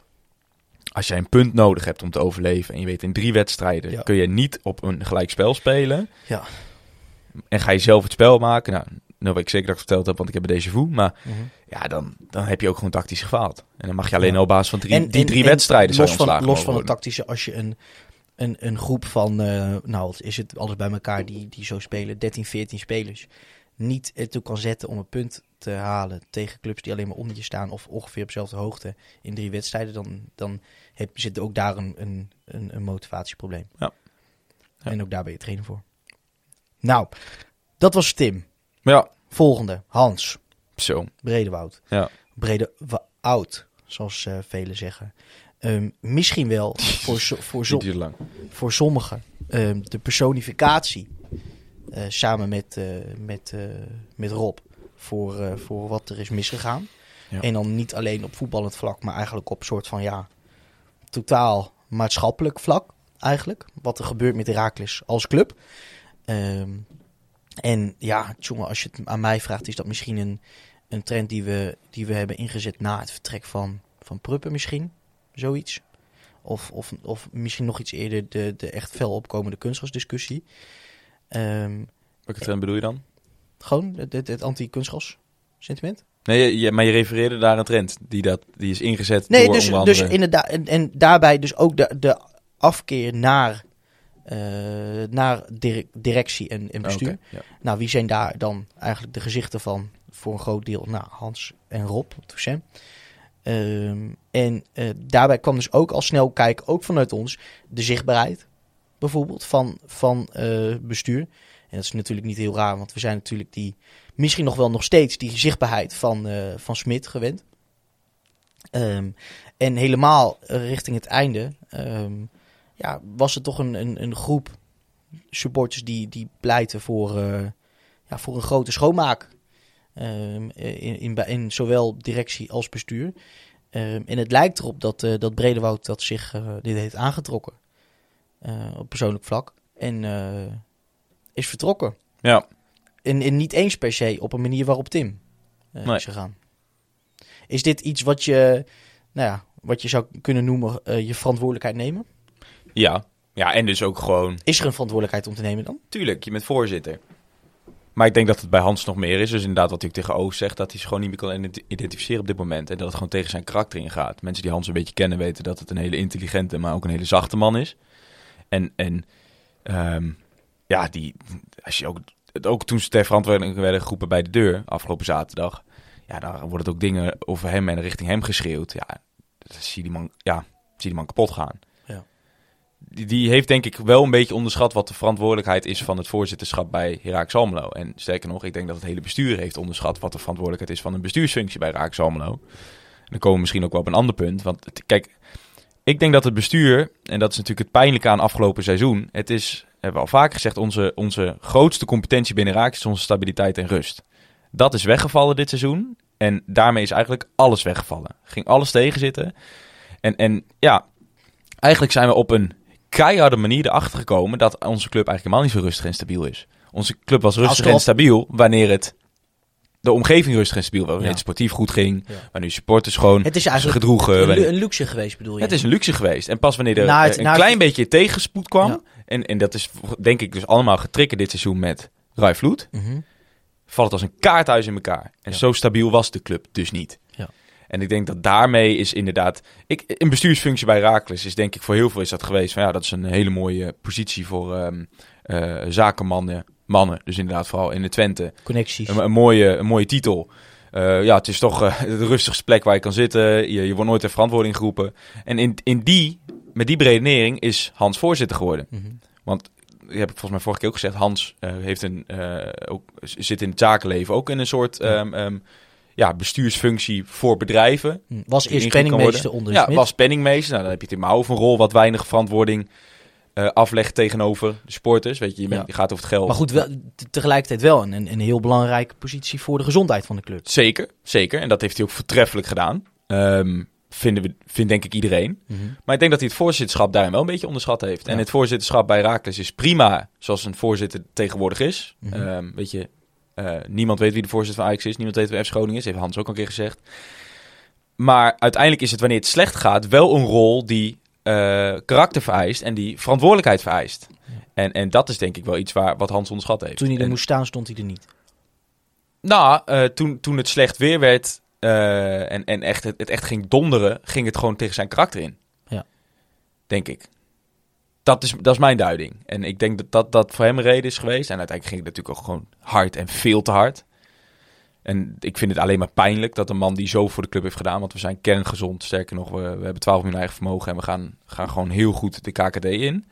als jij een punt nodig hebt om te overleven en je weet in drie wedstrijden Ja. kun je niet op een gelijk spel spelen Ja. en ga je zelf het spel maken, nou, nou weet ik zeker dat ik verteld heb, want ik heb deze voe, maar Mhm. ja, dan, dan heb je ook gewoon tactisch gefaald. En dan mag je alleen Ja. al op basis van drie, En- die en- drie en wedstrijden los van, los van het tactische, als je een, een, een groep van, eh, nou wat is het, alles bij elkaar die, die zo spelen, 13, 14 spelers, niet ertoe kan zetten om een punt te halen tegen clubs die alleen maar onder je staan of ongeveer op dezelfde hoogte in drie wedstrijden, dan, dan heb, zit ook daar een, een, een, motivatieprobleem. Ja. Ja. En ook daar ben je trainer voor. Nou, dat was Tim. Ja, Volgende, Hans. zo. Bredewoud. Ja. Bredewoud, zoals eh, velen zeggen. Ehm, misschien wel (laughs) voor, zo- voor, zo- Niet duurt lang. voor sommigen ehm, de personificatie eh, samen met, eh, met, eh, met Rob voor, eh, voor wat er is misgegaan. Ja. En dan niet alleen op voetballend vlak, maar eigenlijk op soort van ja, totaal maatschappelijk vlak eigenlijk. Wat er gebeurt met Heracles als club. Ehm, en ja, jongen, als je het aan mij vraagt, is dat misschien een, een trend die we, die we hebben ingezet na het vertrek van, van Pruppen misschien. Zoiets. Of, of, of misschien nog iets eerder de, de echt fel opkomende kunstgrasdiscussie. Ehm Welke trend bedoel je dan? gewoon het, het, het anti-kunstgras sentiment. Nee, je, maar je refereerde naar een trend die, dat, die is ingezet Nee, door dus, onder dus andere... inderdaad. En, en daarbij dus ook de, de afkeer naar, eh, naar direc- directie en, en bestuur. Ja. Nou, wie zijn daar dan eigenlijk de gezichten van? Voor een groot deel, nou, Hans en Rob, Toussaint. Ehm, en eh, daarbij kwam dus ook al snel kijken, ook vanuit ons, de zichtbaarheid bijvoorbeeld van, van eh, bestuur. En dat is natuurlijk niet heel raar, want we zijn natuurlijk die, misschien nog wel nog steeds die zichtbaarheid van, eh, van Smit gewend. Ehm, en helemaal richting het einde ehm, ja, was het toch een, een, een groep supporters die, die pleiten voor, ja, voor een grote schoonmaak. Ehm, in, in, in zowel directie als bestuur. Ehm, en het lijkt erop dat, eh dat Bredewoud dat zich eh, dit heeft aangetrokken. eh, op persoonlijk vlak. En is vertrokken. Ja, En, en niet eens per se op een manier waarop Tim Nee. is gegaan. Is dit iets wat je, nou ja, wat je zou kunnen noemen je verantwoordelijkheid nemen? ja. ja, en dus ook gewoon... Is er een verantwoordelijkheid om te nemen dan? Tuurlijk, je bent voorzitter. Maar ik denk dat het bij Hans nog meer is. Dus inderdaad, wat ook tegen Oos zegt, dat hij zich gewoon niet meer kan ident- identificeren op dit moment. En dat het gewoon tegen zijn karakter ingaat. Mensen die Hans een beetje kennen weten dat het een hele intelligente, maar ook een hele zachte man is. En, en ehm, ja, die, als je ook, ook toen ze ter verantwoording werden geroepen bij de deur afgelopen zaterdag. Ja, dan worden ook dingen over hem en richting hem geschreeuwd. Ja, dan zie die man, ja, zie die man kapot gaan. Die, heeft denk ik wel een beetje onderschat wat de verantwoordelijkheid is van het voorzitterschap bij Heracles Almelo. En sterker nog, ik denk dat het hele bestuur heeft onderschat wat de verantwoordelijkheid is van een bestuursfunctie bij Heracles Almelo. En dan komen we misschien ook wel op een ander punt. Want kijk, ik denk dat het bestuur, en dat is natuurlijk het pijnlijke aan afgelopen seizoen. Het is, hebben we al vaker gezegd, onze, onze grootste competentie binnen Heracles is onze stabiliteit en rust. Dat is weggevallen dit seizoen. En daarmee is eigenlijk alles weggevallen. Ging alles tegenzitten. En, en ja, eigenlijk zijn we op een keiharde manier erachter gekomen dat onze club eigenlijk helemaal niet zo rustig en stabiel is. Onze club was rustig en stabiel wanneer het de omgeving rustig en stabiel was. Wanneer Ja. het sportief goed ging, Ja. wanneer supporters gewoon Het is eigenlijk gedroegen. een, lu- wanneer- een luxe geweest, bedoel je? het is een luxe geweest. En pas wanneer er Na het- een het- klein beetje tegenspoed kwam, Ja. en, en dat is denk ik dus allemaal getriggerd dit seizoen met Rai Vloed, Mhm. valt het als een kaarthuis in elkaar. En zo stabiel was de club dus niet. En ik denk dat daarmee is inderdaad... Ik, een bestuursfunctie bij Raakles is denk ik voor heel veel is dat geweest. Van ja, dat is een hele mooie positie voor eh, zakenmannen. Mannen, dus inderdaad vooral in de Twente. Connecties. Een, een mooie, een mooie titel. eh, ja, het is toch eh, de rustigste plek waar je kan zitten. Je, je wordt nooit ter verantwoording geroepen. En in, in die, met die beredenering is Hans voorzitter geworden. Mhm. Want, je hebt het volgens mij vorige keer ook gezegd, Hans eh, heeft een, eh, ook, zit in het zakenleven ook in een soort ehm, ehm, ja, bestuursfunctie voor bedrijven. Hm. Was eerst penningmeester onder Ja, Smit. was penningmeester. Nou, dan heb je het in Mouw een rol wat weinig verantwoording eh, aflegt tegenover de sporters. Weet je, je, bent- Ja. je gaat over het geld. Maar goed, wel, te- tegelijkertijd wel een, een, heel belangrijke positie voor de gezondheid van de club. Zeker, zeker. En dat heeft hij ook voortreffelijk gedaan. Ehm, vinden we, vindt denk ik iedereen. Maar ik denk dat hij het voorzitterschap daarin wel een beetje onderschat heeft. En het voorzitterschap bij Raakles is prima zoals een voorzitter tegenwoordig is. Mhm. Ehm, weet je, niemand weet wie de voorzitter van Ajax is. Niemand weet wie FC Groningen is. Heeft Hans ook al een keer gezegd. Maar uiteindelijk is het wanneer het slecht gaat wel een rol die eh, karakter vereist en die verantwoordelijkheid vereist. En, en dat is denk ik wel iets waar, wat Hans onderschat heeft. Toen hij er En- moest staan, stond hij er niet. nou, eh, toen, toen het slecht weer werd eh, en, en echt, het, het echt ging donderen, ging het gewoon tegen zijn karakter in. Ja. Denk ik. Dat is, dat is mijn duiding. En ik denk dat, dat dat voor hem een reden is geweest. En uiteindelijk ging het natuurlijk ook gewoon hard en veel te hard. En ik vind het alleen maar pijnlijk dat een man die zo voor de club heeft gedaan. Want we zijn kerngezond. Sterker nog, we, we hebben 12 miljoen eigen vermogen. En we gaan, gaan gewoon heel goed de KKD in.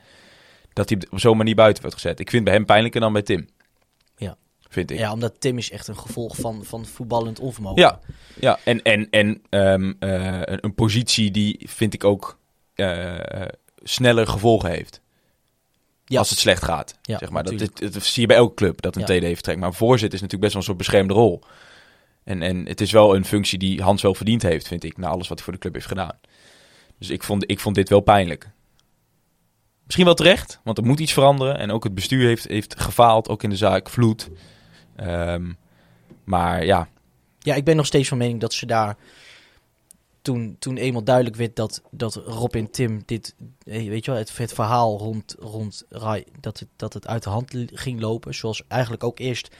Dat hij op zo'n manier buiten wordt gezet. Ik vind het bij hem pijnlijker dan bij Tim. Ja. Vind ik. Ja, omdat Tim is echt een gevolg van, van voetballend onvermogen. Ja, ja. en, en, en ehm, eh, een, een positie die vind ik ook eh, sneller gevolgen heeft. Ja. Als het slecht gaat. Ja, zeg maar. dat, dit- dat zie je bij elke club, dat een Ja. TD vertrekt. Maar voorzitter is natuurlijk best wel een soort beschermde rol. En, en het is wel een functie die Hans wel verdiend heeft, vind ik, na alles wat hij voor de club heeft gedaan. Dus ik vond, ik vond dit wel pijnlijk. Misschien wel terecht, want er moet iets veranderen. En ook het bestuur heeft, heeft gefaald, ook in de zaak Vloed. Ehm, maar ja, Ja, ik ben nog steeds van mening dat ze daar... Toen, toen eenmaal duidelijk werd dat, dat Rob en Tim dit... eh, Weet je wel, het, het verhaal rond, rond Rai... Dat het, dat het uit de hand ging lopen. Zoals eigenlijk ook eerst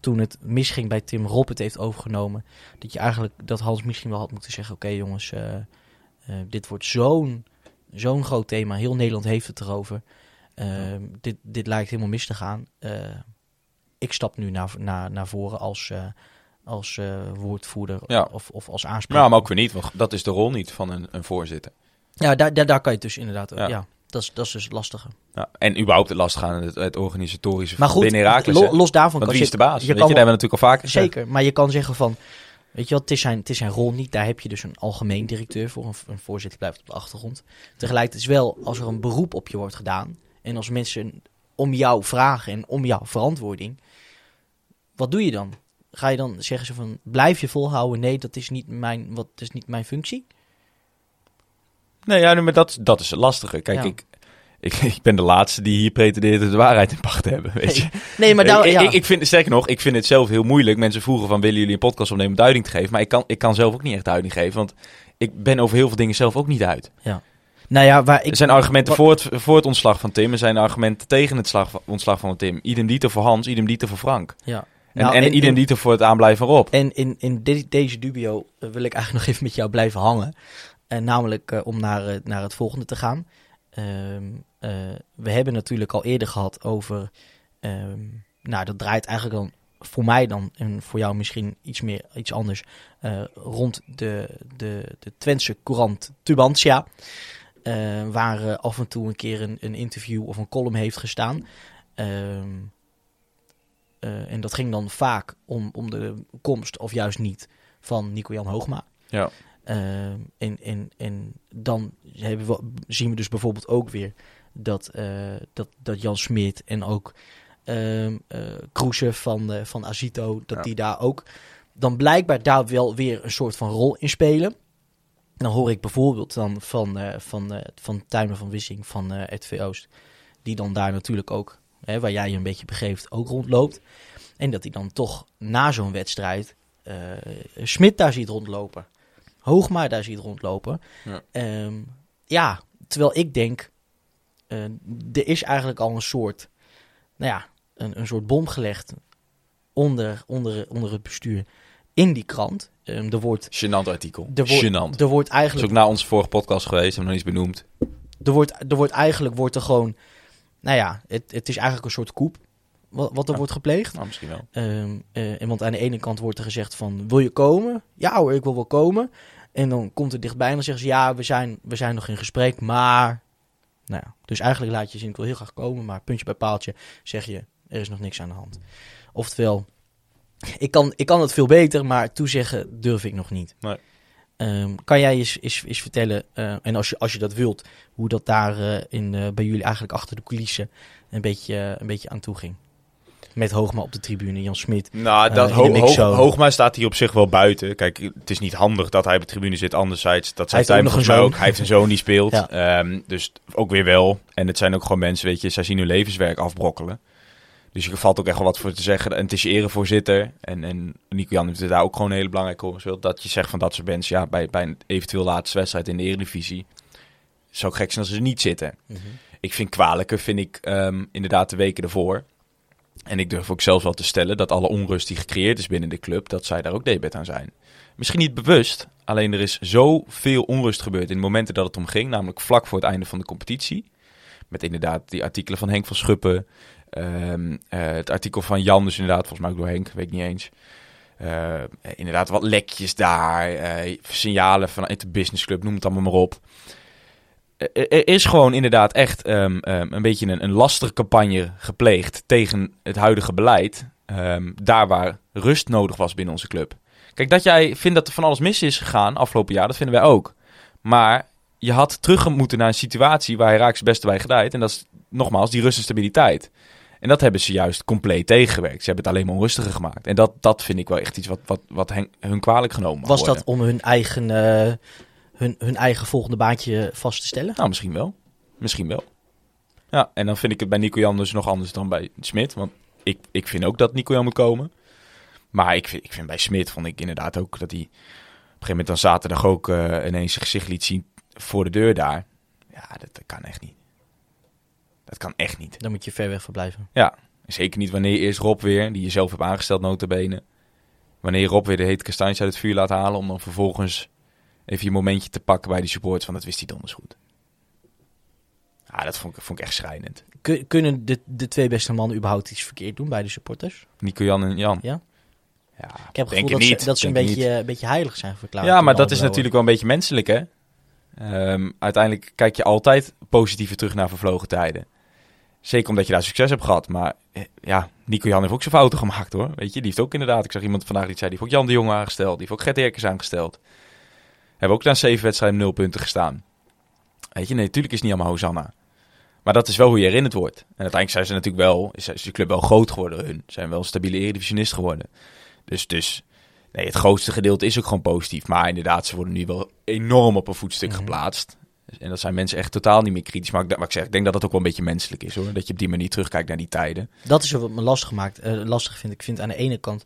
toen het misging bij Tim Rob het heeft overgenomen. Dat je eigenlijk... Dat Hans misschien wel had moeten zeggen... Oké jongens, eh, eh, dit wordt zo'n zo'n groot thema. Heel Nederland heeft het erover. Ehm, dit, dit lijkt helemaal mis te gaan. Ik stap nu naar, naar, naar voren als, als eh, woordvoerder Ja. of, of als aanspreker. Ja, maar ook weer niet, want dat is de rol niet van een, een voorzitter. Ja, daar, daar, daar kan je dus inderdaad... Ja, Ja. dat, is, dat is dus het lastige. Ja, en überhaupt het lastig aan het, het organisatorische Maar goed, binnen Herakles. lo- hè? los daarvan... Want kan wie je- is de baas? Je je, daar hebben we natuurlijk al vaker gezegd. Zeker, maar je kan zeggen van... Weet je wat, het is zijn, het is zijn rol niet. Daar heb je dus een algemeen directeur voor. Een, een voorzitter blijft op de achtergrond. Tegelijkertijd is wel, als er een beroep op je wordt gedaan... en als mensen om jou vragen en om jouw verantwoording... wat doe je dan? Ga je dan zeggen ze van, blijf je volhouden? Nee, dat is niet mijn, wat, is niet mijn functie. Nee, ja, maar dat, dat is het lastige. Kijk, Ja. ik, ik, (laughs) ik ben de laatste die hier pretendeert de waarheid in pacht te hebben, weet je. (laughs) Nee, maar daar, ik, ja. ik, ik vind, sterker nog, ik vind het zelf heel moeilijk. Mensen vroegen van, willen jullie een podcast opnemen om duiding te geven? Maar ik kan, ik kan zelf ook niet echt duiding geven, want ik ben over heel veel dingen zelf ook niet uit. nou ja, waar ik... er zijn argumenten voor het, voor het ontslag van Tim, er zijn argumenten tegen het slag, ontslag van Tim. Idem dito voor Hans, idem dito voor Frank. ja. En, Nou, en, idem dito voor het aanblijven Rob. En in, in de- deze dubio eh, wil ik eigenlijk (laughs) nog even met jou blijven hangen. En namelijk eh, om naar, eh, naar het volgende te gaan. Ehm, eh, we hebben natuurlijk al eerder gehad over... ehm, nou, dat draait eigenlijk dan voor mij dan, en voor jou misschien iets meer iets anders... eh, rond de, de, de Twentse courant Tubantia. eh, waar eh, af en toe een keer een, een interview of een column heeft gestaan. Ehm, eh, en dat ging dan vaak om, om de komst, of juist niet, van Nico-Jan Hoogma. Ja. Eh, en, en, en dan hebben we, zien we dus bijvoorbeeld ook weer dat, eh, dat, dat Jan Smit en ook Kroesen van, van Azito, dat Ja. die daar ook dan blijkbaar daar wel weer een soort van rol in spelen. Dan hoor ik bijvoorbeeld dan van, van, van Tuinen van Wissing van RTV Oost, die dan daar natuurlijk ook, hè, waar jij je een beetje begeeft, ook rondloopt. En dat hij dan toch na zo'n wedstrijd eh Smit daar ziet rondlopen. Hoogma daar ziet rondlopen. Ja. Ehm, ja, terwijl ik denk, eh, er is eigenlijk al een soort, nou ja, een, een soort bom gelegd onder, onder, onder het bestuur in die krant. Ehm, er wordt, Gênant artikel. er wordt, Gênant. er wordt Dat is eigenlijk ook na onze vorige podcast geweest, hebben we nog niet benoemd. er wordt, er wordt eigenlijk wordt er gewoon, nou ja, het, het is eigenlijk een soort koep. wat, wat er Ja. wordt gepleegd. Nou, misschien wel. En want aan de ene kant wordt er gezegd van, wil je komen? Ja hoor, ik wil wel komen. En dan komt het dichtbij en dan zeggen ze, ja, we zijn, we zijn nog in gesprek, maar... Nou ja, dus eigenlijk laat je zien, ik wil heel graag komen, maar puntje bij paaltje zeg je, er is nog niks aan de hand. Oftewel, ik kan, ik kan het veel beter, maar toezeggen durf ik nog niet. Nee. Ehm, kan jij eens, eens, eens vertellen, eh, en als je, als je dat wilt, hoe dat daar eh, in, eh, bij jullie eigenlijk achter de coulissen een beetje, een beetje aan toe ging? Met Hoogma op de tribune, Jan Smit. Nou, dat Ho- Ho-. Hoogma staat hier op zich wel buiten. Kijk, het is niet handig dat hij op de tribune zit. Anderzijds, dat heeft ook hij mij zoon. ook. Hij heeft een zoon die speelt. Ja. Ehm, dus ook weer wel. En het zijn ook gewoon mensen, weet je, zij zien hun levenswerk afbrokkelen. Dus je valt ook echt wel wat voor te zeggen. En het is je erevoorzitter. En, en Nico Jan heeft daar ook gewoon een hele belangrijke rol gespeeld. Dat je zegt van dat soort mensen, ja, bij, bij een eventueel laatste wedstrijd in de Eredivisie. Zou gek zijn als ze er niet zitten. Ik vind kwalijker, vind ik ehm, inderdaad de weken ervoor. En ik durf ook zelfs wel te stellen dat alle onrust die gecreëerd is binnen de club, dat zij daar ook debet aan zijn. Misschien niet bewust, alleen er is zoveel onrust gebeurd in de momenten dat het om ging, namelijk vlak voor het einde van de competitie. Met inderdaad die artikelen van Henk van Schuppen, ehm, eh, het artikel van Jan, dus inderdaad, volgens mij ook door Henk, weet ik niet eens. Eh, inderdaad, wat lekjes daar, eh, signalen vanuit de businessclub, noem het allemaal maar op. Eh, Er is gewoon inderdaad echt ehm, ehm, een beetje een, een lastige campagne gepleegd tegen het huidige beleid. daar waar rust nodig was binnen onze club. Kijk, dat jij vindt dat er van alles mis is gegaan afgelopen jaar, dat vinden wij ook. Maar je had terug moeten naar een situatie waar Herakles het beste bij gedijt. En dat is nogmaals die rust en stabiliteit. En dat hebben ze juist compleet tegengewerkt. Ze hebben het alleen maar onrustiger gemaakt. En dat, dat vind ik wel echt iets wat, wat, wat hen, hun kwalijk genomen Was worden. dat om hun eigen, eh, hun, hun eigen volgende baantje vast te stellen? Nou, misschien wel. Misschien wel. Ja, en dan vind ik het bij Nico Jan dus nog anders dan bij Smit. Want ik, ik vind ook dat Nico Jan moet komen. Maar ik vind, ik vind bij Smit vond ik inderdaad ook dat hij op een gegeven moment dan zaterdag ook eh, ineens zijn gezicht liet zien voor de deur daar. Ja, dat, dat kan echt niet. Dat kan echt niet. Dan moet je ver weg verblijven. Ja, zeker niet wanneer je eerst Rob weer, die je zelf hebt aangesteld notabene. Wanneer je Rob weer de hete kastanjes uit het vuur laat halen om dan vervolgens even je momentje te pakken bij die supporters. Want dat wist hij donders goed. Ja, dat vond ik, vond ik echt schrijnend. Kun- kunnen de, de twee beste mannen überhaupt iets verkeerd doen bij de supporters? Nico Jan en Jan. Ja? Ja, Ik heb het gevoel dat, niet. ze, dat ze een beetje, een beetje heilig zijn verklaard. Ja, maar dat is natuurlijk wel een beetje menselijk, hè? Ehm, uiteindelijk kijk je altijd positiever terug naar vervlogen tijden. Zeker omdat je daar succes hebt gehad. Maar eh, ja, Nico Jan heeft ook zijn fouten gemaakt, hoor. Weet je, die heeft ook inderdaad... Ik zag iemand vandaag die zei, die heeft ook Jan de Jong aangesteld. Die heeft ook Gert Erkens aangesteld. Hebben ook na zeven wedstrijden nul punten gestaan. Weet je, nee, natuurlijk is het niet allemaal Hosanna. Maar dat is wel hoe je herinnerd wordt. En uiteindelijk zijn ze natuurlijk wel... Is, de club wel groot geworden, hun. Zijn wel een stabiele eredivisionist geworden. Dus, dus nee, het grootste gedeelte is ook gewoon positief. Maar inderdaad, ze worden nu wel enorm op een voetstuk Mhm. geplaatst. En dat zijn mensen echt totaal niet meer kritisch. Maar ik, maar ik zeg, ik denk dat dat ook wel een beetje menselijk is hoor. Dat je op die manier terugkijkt naar die tijden. Dat is wat me lastig maakt. eh, lastig vind ik. Ik vind aan de ene kant,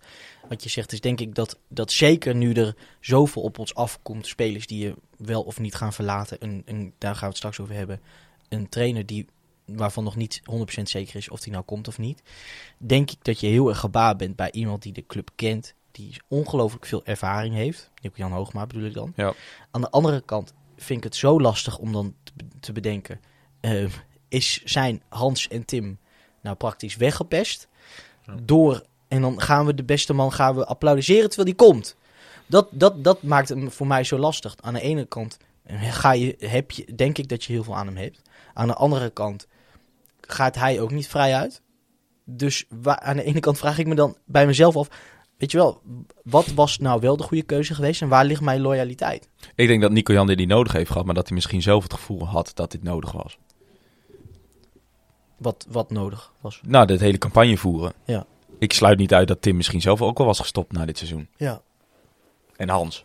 wat je zegt, is denk ik dat, dat zeker nu er zoveel op ons afkomt, spelers die je wel of niet gaan verlaten, een, een, daar gaan we het straks over hebben, een trainer die, waarvan nog niet 100% zeker is of die nou komt of niet, denk ik dat je heel erg gebaat bent bij iemand die de club kent, die ongelooflijk veel ervaring heeft. Nico-Jan Hoogma bedoel ik dan. Ja. Aan de andere kant vind ik het zo lastig om dan te, be- te bedenken, eh, is zijn Hans en Tim nou praktisch weggepest. Door, en dan gaan we de beste man gaan we applaudisseren terwijl die komt. Dat, dat, dat maakt hem voor mij zo lastig. Aan de ene kant eh, ga je, heb je, denk ik dat je heel veel aan hem hebt. Aan de andere kant gaat hij ook niet vrij uit. Dus aan de ene kant vraag ik me dan bij mezelf af... Weet je wel, wat was nou wel de goede keuze geweest en waar ligt mijn loyaliteit? Ik denk dat Nico Jan dit niet nodig heeft gehad. Maar dat hij misschien zelf het gevoel had dat dit nodig was. Wat, wat nodig was. Nou, dit hele campagne voeren. Ja. Ik sluit niet uit dat Tim misschien zelf ook wel was gestopt na dit seizoen. Ja. En Hans.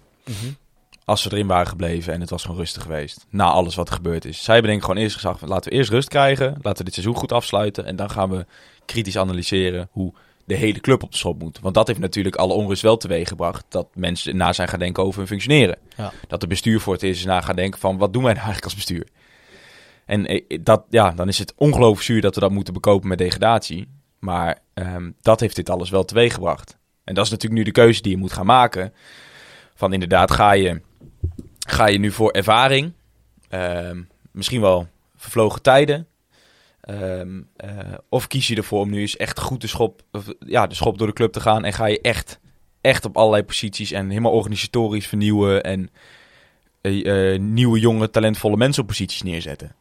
Als ze erin waren gebleven en het was gewoon rustig geweest. Na alles wat er gebeurd is. Zij hebben denk ik gewoon eerst gezegd, laten we eerst rust krijgen. Laten we dit seizoen goed afsluiten. En dan gaan we kritisch analyseren hoe de hele club op de schop moet. Want dat heeft natuurlijk alle onrust wel teweeg gebracht. Dat mensen na zijn gaan denken over hun functioneren. Ja. Dat de bestuur voor het eerst na gaan denken van, wat doen wij nou eigenlijk als bestuur? En eh, dat, ja, dan is het ongelooflijk zuur dat we dat moeten bekopen met degradatie. Maar ehm, dat heeft dit alles wel teweeg gebracht. En dat is natuurlijk nu de keuze die je moet gaan maken. Van inderdaad, ga je, ga je nu voor ervaring, ehm, misschien wel vervlogen tijden, Ehm, eh, of kies je ervoor om nu eens echt goed de schop, of, ja, de schop door de club te gaan en ga je echt, echt op allerlei posities en helemaal organisatorisch vernieuwen en eh, eh, nieuwe, jonge, talentvolle mensen op posities neerzetten.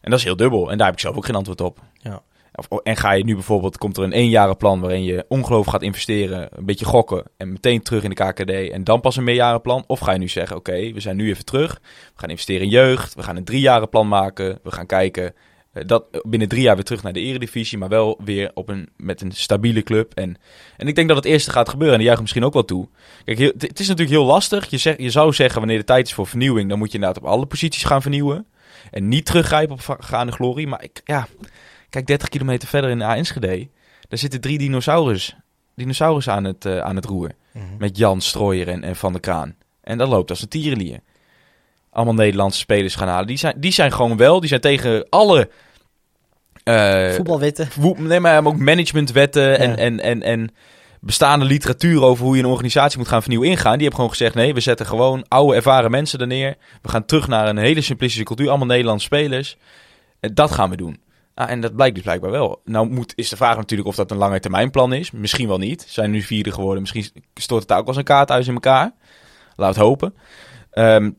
En dat is heel dubbel. En daar heb ik zelf ook geen antwoord op. Ja. Of, en ga je nu bijvoorbeeld, komt er een eenjarenplan waarin je ongelooflijk gaat investeren, een beetje gokken en meteen terug in de KKD en dan pas een meerjarenplan? Of ga je nu zeggen, oké, we zijn nu even terug, we gaan investeren in jeugd, we gaan een driejarenplan maken, we gaan kijken dat binnen drie jaar weer terug naar de eredivisie, maar wel weer op een, met een stabiele club. En, en ik denk dat het eerste gaat gebeuren en die juichen misschien ook wel toe. Kijk, heel- het is natuurlijk heel lastig. Je, zeg, je zou zeggen, wanneer de tijd is voor vernieuwing, dan moet je inderdaad op alle posities gaan vernieuwen. En niet teruggrijpen op gaande glorie. Maar ik, ja, kijk, 30 kilometer verder in Enschede, daar zitten drie dinosaurus, dinosaurus aan, het, eh, aan het roer. Met Jan Strooier en, en Van der Kraan. En dat loopt als een tierenlier. Allemaal Nederlandse spelers gaan halen. Die zijn, die zijn gewoon wel, die zijn tegen alle... eh, Voetbalwetten. nee, maar ook managementwetten en, Ja. en, en, en bestaande literatuur over hoe je een organisatie moet gaan vernieuwen ingaan. Die hebben gewoon gezegd, nee, we zetten gewoon oude ervaren mensen er neer. We gaan terug naar een hele simplistische cultuur, allemaal Nederlandse spelers. Dat gaan we doen. Ah, en dat blijkt dus blijkbaar wel. Nou moet, is de vraag natuurlijk of dat een lange termijnplan is. Misschien wel niet. Zijn nu vierde geworden. Misschien stort het ook eens een kaarthuis in elkaar. Laat het hopen. Ehm,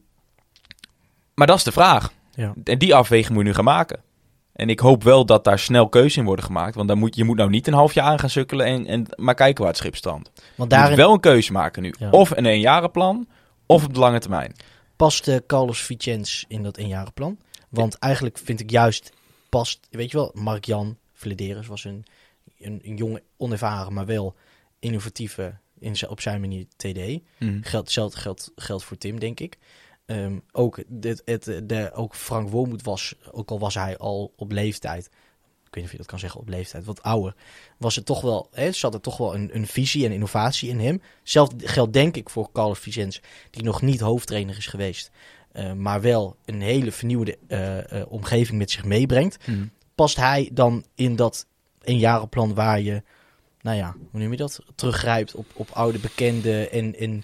maar dat is de vraag. Ja. En die afweging moet je nu gaan maken. En ik hoop wel dat daar snel keuzes in worden gemaakt. Want dan moet, je moet nou niet een half jaar aan gaan sukkelen en, en maar kijken waar het schip strandt. Want Je moet daarin wel een keuze maken nu. Ja. Of een eenjarenplan, of op de lange termijn. past Carlos Vicens in dat eenjarenplan. Want eigenlijk vind ik juist past, weet je wel, Mark-Jan Vladeris was een, een, een jonge, onervaren, maar wel innovatieve in, zijn- op zijn manier TD. Geldt, hetzelfde geldt, geldt voor Tim, denk ik. Ehm, ook, dit, het, de, ook Frank Wormoed was, ook al was hij al op leeftijd, ik weet niet of je dat kan zeggen op leeftijd, wat ouder, was het toch wel, hè, zat er toch wel een, een visie en innovatie in hem. Hetzelfde geldt denk ik voor Carlos Vicens, die nog niet hoofdtrainer is geweest, eh, maar wel een hele vernieuwde eh, eh, omgeving met zich meebrengt. Past hij dan in dat eenjarenplan waar je, nou ja, hoe noem je dat, teruggrijpt op, op oude bekenden en, en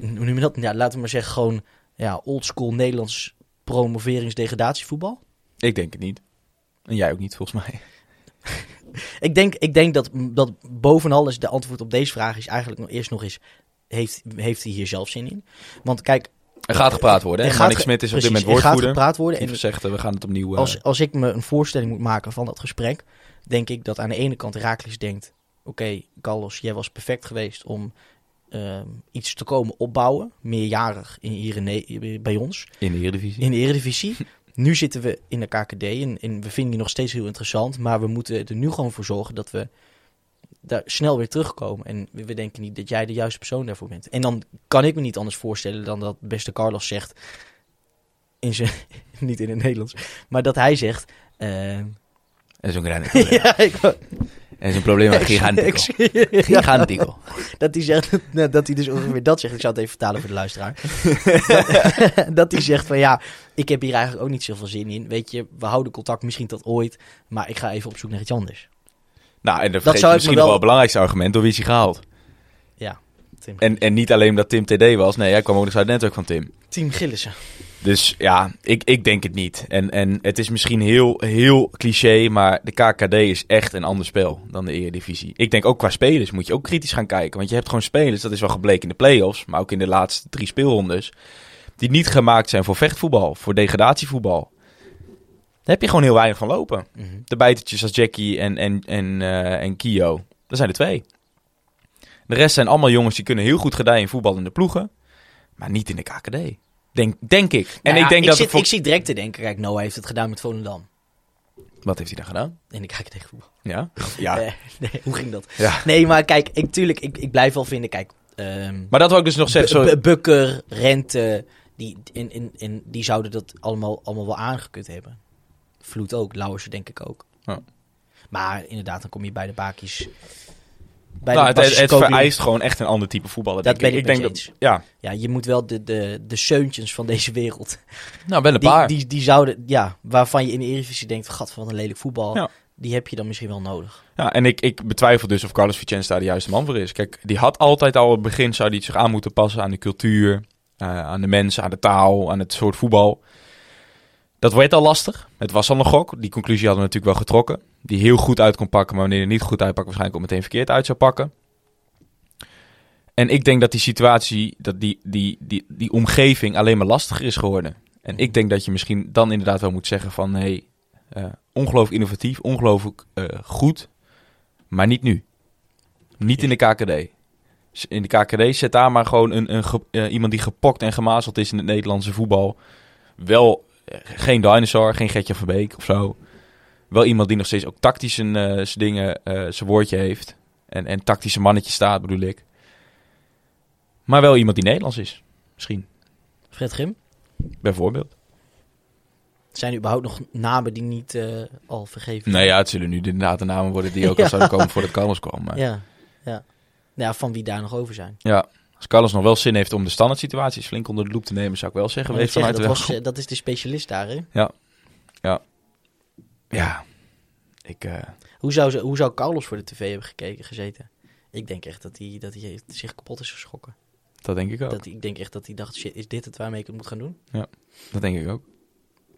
hoe noem je dat? Ja, laten we maar zeggen, gewoon ja, oldschool Nederlands promoveringsdegradatievoetbal. Ik denk het niet. En jij ook niet, volgens mij. (laughs) Ik denk, ik denk dat, dat bovenal is de antwoord op deze vraag is eigenlijk nog eerst nog eens, heeft, heeft hij hier zelf zin in? Want kijk, Er gaat gepraat worden. Er Hè? gaat Manik Smit is op dit moment er gaat woordvoerder. gepraat worden. En gezegd, eh, we gaan het opnieuw... eh, als, als ik me een voorstelling moet maken van dat gesprek, denk ik dat aan de ene kant Herakles denkt: Oké, Carlos, jij was perfect geweest om ehm, iets te komen opbouwen, meerjarig in, hier in, bij ons in de Eredivisie. in de Eredivisie. (laughs) nu zitten we in de KKD en, en we vinden die nog steeds heel interessant, maar we moeten er nu gewoon voor zorgen dat we daar snel weer terugkomen. En we, we denken niet dat jij de juiste persoon daarvoor bent. En dan kan ik me niet anders voorstellen dan dat beste Carlos zegt, in zijn, (laughs) niet in het Nederlands, maar dat hij zegt. ehm, Dat is een kleine (laughs) ja, ik, Dat is een probleem (laughs) met (laughs) gigantico. dat hij zegt (laughs) nou, dat hij dus ongeveer dat zegt. Ik zou het even vertalen voor de luisteraar. dat, dat hij zegt van ja, ik heb hier eigenlijk ook niet zoveel zin in. Weet je, we houden contact misschien tot ooit, maar ik ga even op zoek naar iets anders. Nou, en zou ik je me misschien wel- nog wel het belangrijkste argument. Door wie is hij gehaald? Ja, Tim, En, en niet alleen omdat Tim TD was. Nee, hij kwam ook nog uit het netwerk van Tim. Team Gillissen. Dus ja, ik, ik denk het niet. En, en het is misschien heel, heel cliché, maar de KKD is echt een ander spel dan de Eredivisie. Ik denk ook qua spelers moet je ook kritisch gaan kijken. Want je hebt gewoon spelers, dat is wel gebleken in de play-offs, maar ook in de laatste drie speelrondes, die niet gemaakt zijn voor vechtvoetbal, voor degradatievoetbal. Daar heb je gewoon heel weinig van lopen. Mhm. De bijtertjes als Jackie en, en, en, eh, en Kio, dat zijn er twee. De rest zijn allemaal jongens die kunnen heel goed gedijen in voetbal in de ploegen, maar niet in de KKD. Denk, denk ik. En Nou ja, ik denk dat zit, het voor- ik zit direct te denken, kijk, Noah heeft het gedaan met Volendam. Wat heeft hij dan gedaan? En ik kijk tegen voetbal. Ja? (laughs) Ja. Nee, hoe ging dat? ja. Nee, maar kijk, ik, tuurlijk, ik, ik blijf wel vinden, kijk... ehm, Maar dat wil ik dus nog zeggen. Bukker, Rente, die, in, in, in, die zouden dat allemaal, allemaal wel aangekut hebben. Vloed ook, Lauwersen denk ik ook. Maar inderdaad, dan kom je bij de bakies. Bij Nou, de het, het, vereist gewoon echt een ander type voetballen. Dat denk ben ik. ik ik denk je dat, ja, Ja, je moet wel de, de, de seuntjes van deze wereld. nou, wel een Die, paar. die, die zouden, ja, waarvan je in de Eredivisie denkt, gat, wat een lelijk voetbal. Ja. Die heb je dan misschien wel nodig. Ja, en ik, ik betwijfel dus of Carlos Vicens daar de juiste man voor is. Kijk, die had altijd al op het begin, zou die zich aan moeten passen aan de cultuur, eh, aan de mensen, aan de taal, aan het soort voetbal. Dat werd al lastig. Het was al een gok. Die conclusie hadden we natuurlijk wel getrokken. Die heel goed uit kon pakken, maar wanneer hij niet goed uitpakt, waarschijnlijk ook meteen verkeerd uit zou pakken. En ik denk dat die situatie, dat die, die, die, die omgeving alleen maar lastiger is geworden. En ik denk dat je misschien dan inderdaad wel moet zeggen van... Hey, eh, ongelooflijk innovatief, ongelooflijk eh, goed, maar niet nu. Niet in de KKD. In de KKD zet daar maar gewoon een, een eh, iemand die gepokt en gemazeld is in het Nederlandse voetbal. Wel geen dinosaur, geen Gertje van Beek of zo. Wel iemand die nog steeds ook tactisch zijn, eh, zijn dingen, eh, zijn woordje heeft. En, en tactische mannetje staat, bedoel ik. Maar wel iemand die Nederlands is. Misschien, Fred Grim, bijvoorbeeld. zijn er überhaupt nog namen die niet eh, al vergeven Nou ja, het zullen nu inderdaad de namen worden die ook al (laughs) zouden komen voordat Carlos kwam. Maar Ja, ja. ja, van wie daar nog over zijn. ja, als Carlos nog wel zin heeft om de standaard situaties flink onder de loep te nemen, zou ik wel zeggen. Vanuit dat, was, eh, dat is de specialist daar, hè? Ja, ik... eh, Hoe zou, ze, hoe zou Carlos voor de tv hebben gekeken, gezeten? Ik denk echt dat hij, dat hij zich kapot is geschrokken. dat denk ik ook. Dat, ik denk echt dat hij dacht, shit, is dit het waarmee ik het moet gaan doen? Dat denk ik ook.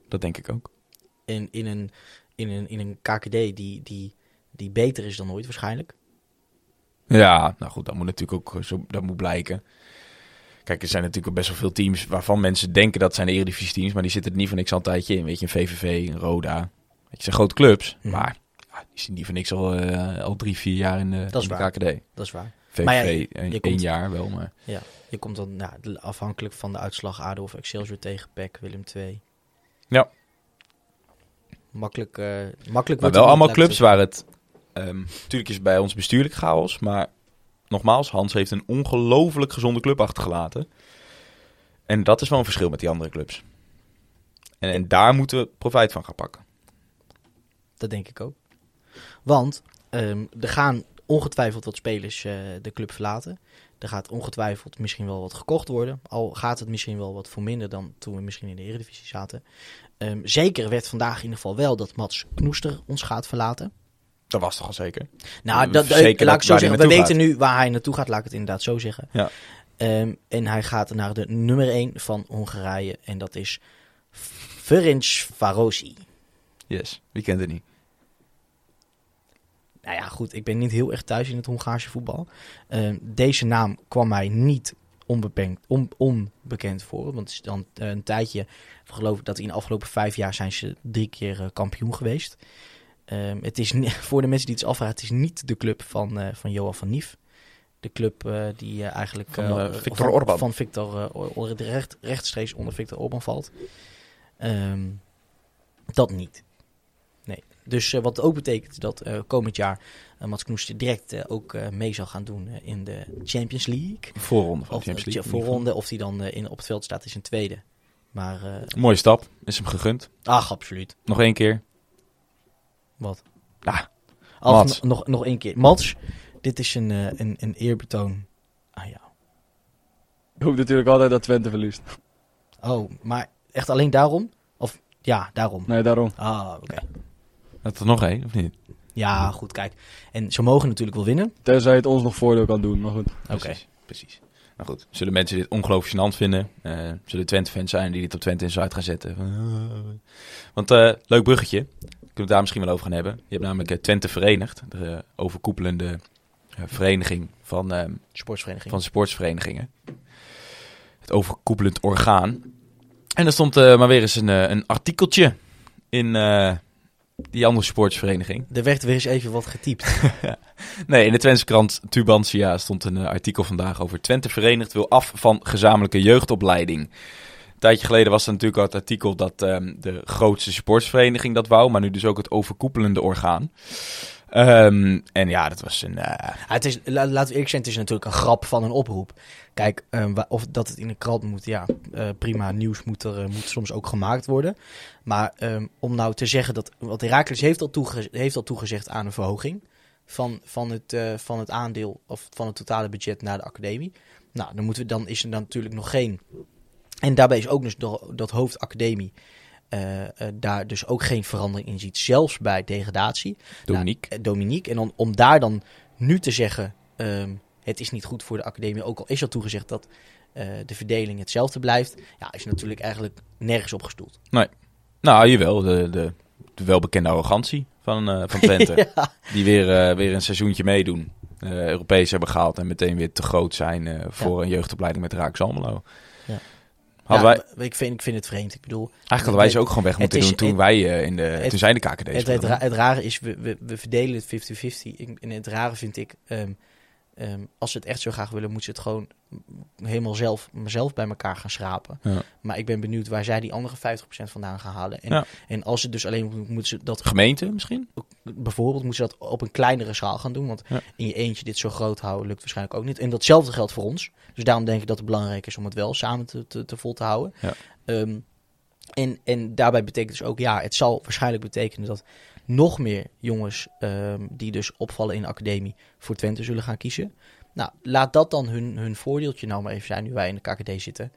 Dat denk ik ook. In, in, een, in, een, in een KKD die, die, die beter is dan ooit waarschijnlijk. Ja, nou goed, dat moet natuurlijk ook zo, dat moet blijken. Kijk, er zijn natuurlijk best wel veel teams waarvan mensen denken dat zijn de Eredivisie teams, maar die zitten er niet voor niks al een tijdje in. Weet je, een VVV, een Roda. Weet je, het zijn grote clubs, Mhm. maar ja, die zitten niet voor niks al, eh, al drie, vier jaar in de, Dat is in de waar. KKD. Dat is waar. VVV, Maar ja, je- een, je één jaar wel, maar... Je komt dan nou, afhankelijk van de uitslag ADO of Excelsior tegen PEC, Willem 2. Ja. Makkelijk, eh makkelijk Maar wordt wel allemaal clubs waar het... ehm natuurlijk is bij ons bestuurlijk chaos, maar nogmaals, Hans heeft een ongelooflijk gezonde club achtergelaten. En dat is wel een verschil met die andere clubs. En, en daar moeten we profijt van gaan pakken. Dat denk ik ook. Want ehm, er gaan ongetwijfeld wat spelers eh, de club verlaten. Er gaat ongetwijfeld misschien wel wat gekocht worden. Al gaat het misschien wel wat voor minder dan toen we misschien in de Eredivisie zaten. Ehm, zeker werd vandaag in ieder geval wel dat Mats Knoester ons gaat verlaten. Dat was toch al zeker? Nou, Eh, dat, zeker laat ik zo zeggen. We weten nu waar hij naartoe gaat, laat ik het inderdaad zo zeggen. Ja. Ehm, en hij gaat naar de nummer 1 van Hongarije. En dat is Ferenc Varosi. Yes, wie kent het niet? Nou ja, goed, ik ben niet heel erg thuis in het Hongaarse voetbal. Ehm, deze naam kwam mij niet onbeperkt, on- onbekend voor. Want het is dan eh, een tijdje, geloof ik dat in de afgelopen vijf jaar zijn ze drie keer eh, kampioen geweest. Ehm, het is (laughs) voor de mensen die het afvragen, het is niet de club van, eh, van Johan van Nief. De club eh, die eh, eigenlijk Van, van, Orban. van Viktor eh, Or- Or- recht, rechtstreeks onder Viktor Orban valt. Ehm, dat niet. Nee. Dus wat ook betekent dat komend jaar Mats Knoester direct ook mee zal gaan doen in de Champions League. Voorronde van Of de Champions League. voorronde, of die dan in, op het veld staat, is een tweede. Maar. Mooie stap, is hem gegund. ach, absoluut. Nog één keer. Wat? Ah, Ach, Mats. no- nog, nog één keer. Mats, dit is een, eh, een, een eerbetoon aan jou. Ik hoop natuurlijk altijd dat Twente verliest. Oh, maar echt alleen daarom? Of ja, daarom. Nee, daarom. Ah, oké. had er nog één, of niet? Ja, goed, kijk. En ze mogen natuurlijk wel winnen. Tenzij het ons nog voordeel kan doen, maar goed. Oké. Precies, precies. Nou goed, zullen mensen dit ongelooflijk gênant vinden? Eh, zullen Twente-fans zijn die dit op Twente in Zuid gaan zetten? Want eh, leuk bruggetje, we het daar misschien wel over gaan hebben. Je hebt namelijk eh, Twente Verenigd, de eh, overkoepelende eh, vereniging van, eh, Sportsvereniging. van sportsverenigingen. Het overkoepelend orgaan. En er stond maar weer eens een, een artikeltje in die andere sportsvereniging. Er werd weer eens even wat getypt. (laughs) Nee, in de Twentse krant Tubantia stond een artikel vandaag over Twente Verenigd wil af van gezamenlijke jeugdopleiding. Tijdje geleden was er natuurlijk al het artikel dat ehm, de grootste sportsvereniging dat wou, maar nu dus ook het overkoepelende orgaan. Ehm, en ja, dat was een... eh, het is, la- laten we eerlijk zijn, het is natuurlijk een grap van een oproep. Kijk, eh, wa- of dat het in de krant moet, ja, eh, prima. Nieuws moet er eh, moet soms ook gemaakt worden. Maar ehm, om nou te zeggen dat... Want Herakles heeft al, heeft al toegezegd aan een verhoging van, van, het, van het aandeel of van het totale budget naar de academie. Nou, dan, moeten we, dan is er dan natuurlijk nog geen... En daarbij is ook dus dat hoofdacademie eh, eh, daar dus ook geen verandering in ziet. Zelfs bij degradatie. Dominique. Nou, eh, Dominique. En dan, om daar dan nu te zeggen, ehm, het is niet goed voor de academie, ook al is al toegezegd dat de verdeling hetzelfde blijft, ja, is natuurlijk eigenlijk nergens op gestoeld. Nou, jawel. De, de, de welbekende arrogantie van, van Twente. (laughs) Ja. Die weer, weer een seizoentje meedoen. Europees hebben gehaald en meteen weer te groot zijn voor een jeugdopleiding met Raak Almelo. Hadden Ja, wij, ik, vind, ik vind het vreemd. Ik bedoel, eigenlijk hadden wij ze ook gewoon weg moeten is- doen toen het- wij eh, in de, het- toen zij in de KKD het, het, ra- het rare is, we, we, we verdelen het 50-50. Ik- En het rare vind ik, ehm, ehm, als ze het echt zo graag willen, moeten ze het gewoon helemaal zelf, zelf bij elkaar gaan schrapen. Ja. Maar ik ben benieuwd waar zij die andere 50% vandaan gaan halen. En, Ja. en als het dus alleen moet- moeten ze dat Gemeente misschien? bijvoorbeeld moeten ze dat op een kleinere schaal gaan doen. Want Ja. in je eentje dit zo groot houden lukt waarschijnlijk ook niet. En datzelfde geldt voor ons. Dus daarom denk ik dat het belangrijk is om het wel samen te, te, te vol te houden. Ja. Ehm, en, en daarbij betekent dus ook, ja, het zal waarschijnlijk betekenen dat nog meer jongens ehm, die dus opvallen in de academie voor Twente zullen gaan kiezen. Nou, laat dat dan hun, hun voordeeltje nou maar even zijn nu wij in de KKD zitten.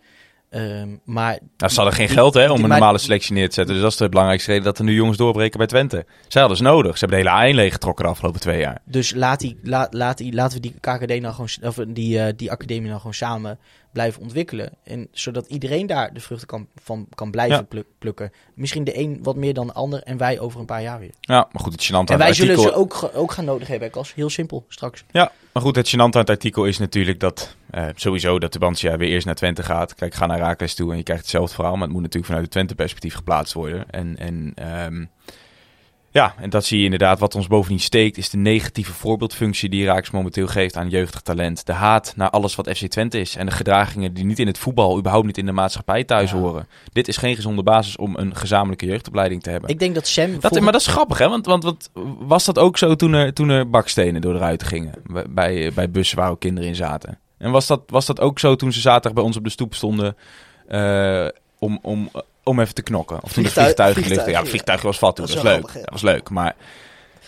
Ehm, maar Nou, ze hadden geen die- geld hè, om die- een maar- normale selectie neer te zetten. Dus dat is de belangrijkste reden dat er nu jongens doorbreken bij Twente. Zij hadden ze nodig. Ze hebben de hele A1 leeggetrokken de afgelopen twee jaar. Dus laat die, laat, laat die, laten we die KKD nou gewoon, of die, eh, die academie nou gewoon samen blijven ontwikkelen. En zodat iedereen daar de vruchten kan, van kan blijven Ja. pluk- plukken. Misschien de een wat meer dan de ander en wij over een paar jaar weer. Ja, maar goed, het gênante aan En wij zullen ze ook, ook gaan nodig hebben, Klas. Heel simpel, straks. Ja, maar goed, het gênante aan het artikel is natuurlijk dat eh, sowieso dat de Bansia weer eerst naar Twente gaat. Kijk, ga naar Raakles toe en je krijgt hetzelfde verhaal, maar het moet natuurlijk vanuit het Twente-perspectief geplaatst worden. En, en ehm, ja, en dat zie je inderdaad. Wat ons bovendien steekt, is de negatieve voorbeeldfunctie die Raakles momenteel geeft aan jeugdig talent. De haat naar alles wat FC Twente is en de gedragingen die niet in het voetbal, überhaupt niet in de maatschappij thuis Ja. horen. Dit is geen gezonde basis om een gezamenlijke jeugdopleiding te hebben. Ik denk dat Sam... Dat, maar dat is grappig, hè? Want, want, want was dat ook zo toen er, toen er bakstenen door de ruiten gingen? Bij- Bij, bij bussen waar ook kinderen in zaten. En was dat, was dat ook zo toen ze zaterdag bij ons op de stoep stonden eh, om, om, om even te knokken? Of toen de Vliegtuig- vliegtuigen vliegtuig, Ja, het vliegtuig was vat toen, Dat was leuk. grappig, dat was leuk, maar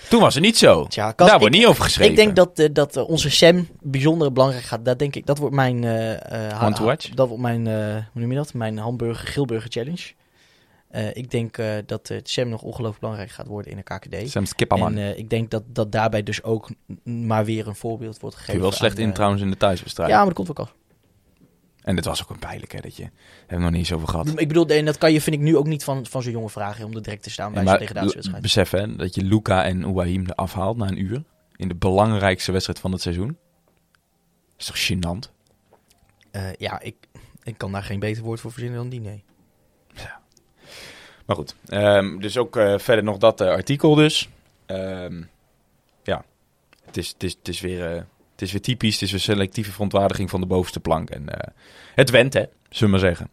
toen was het niet zo. Tja, Kas, Daar wordt ik- niet over geschreven. Ik denk dat, eh, dat eh, onze Sam bijzonder belangrijk gaat. Dat denk ik. Dat wordt mijn... eh, eh, ha- One to watch? Dat wordt mijn... eh, hoe noem je dat? Mijn hamburger, grillburger challenge. Eh, ik denk eh, dat eh, Sam nog ongelooflijk belangrijk gaat worden in de KKD. Sam Skipperman. En eh, ik denk dat, dat daarbij dus ook maar weer een voorbeeld wordt gegeven. wel slecht aan, in eh, trouwens in de thuiswedstrijd. Ja, maar dat komt wel. En dit was ook een pijnlijk, hè? Dat je... Hebben we nog niet eens over gehad. Ik bedoel, en dat kan je, vind ik nu ook niet van, van zo'n jongen vragen om er direct te staan bij Ja, zo'n maar degradatiewedstrijd. besef hè, dat je Luca en Ouahim er afhaalt na een uur. In de belangrijkste wedstrijd van het seizoen. is toch gênant? Eh, ja, ik, ik kan daar geen beter woord voor verzinnen dan die, nee. Maar goed, ehm, dus ook eh, verder nog dat eh, artikel dus. Ehm, ja, het is, het, is, het, is weer, het is weer typisch. Het is weer selectieve verontwaardiging van de bovenste plank. En eh, het went, hè, zullen we maar zeggen.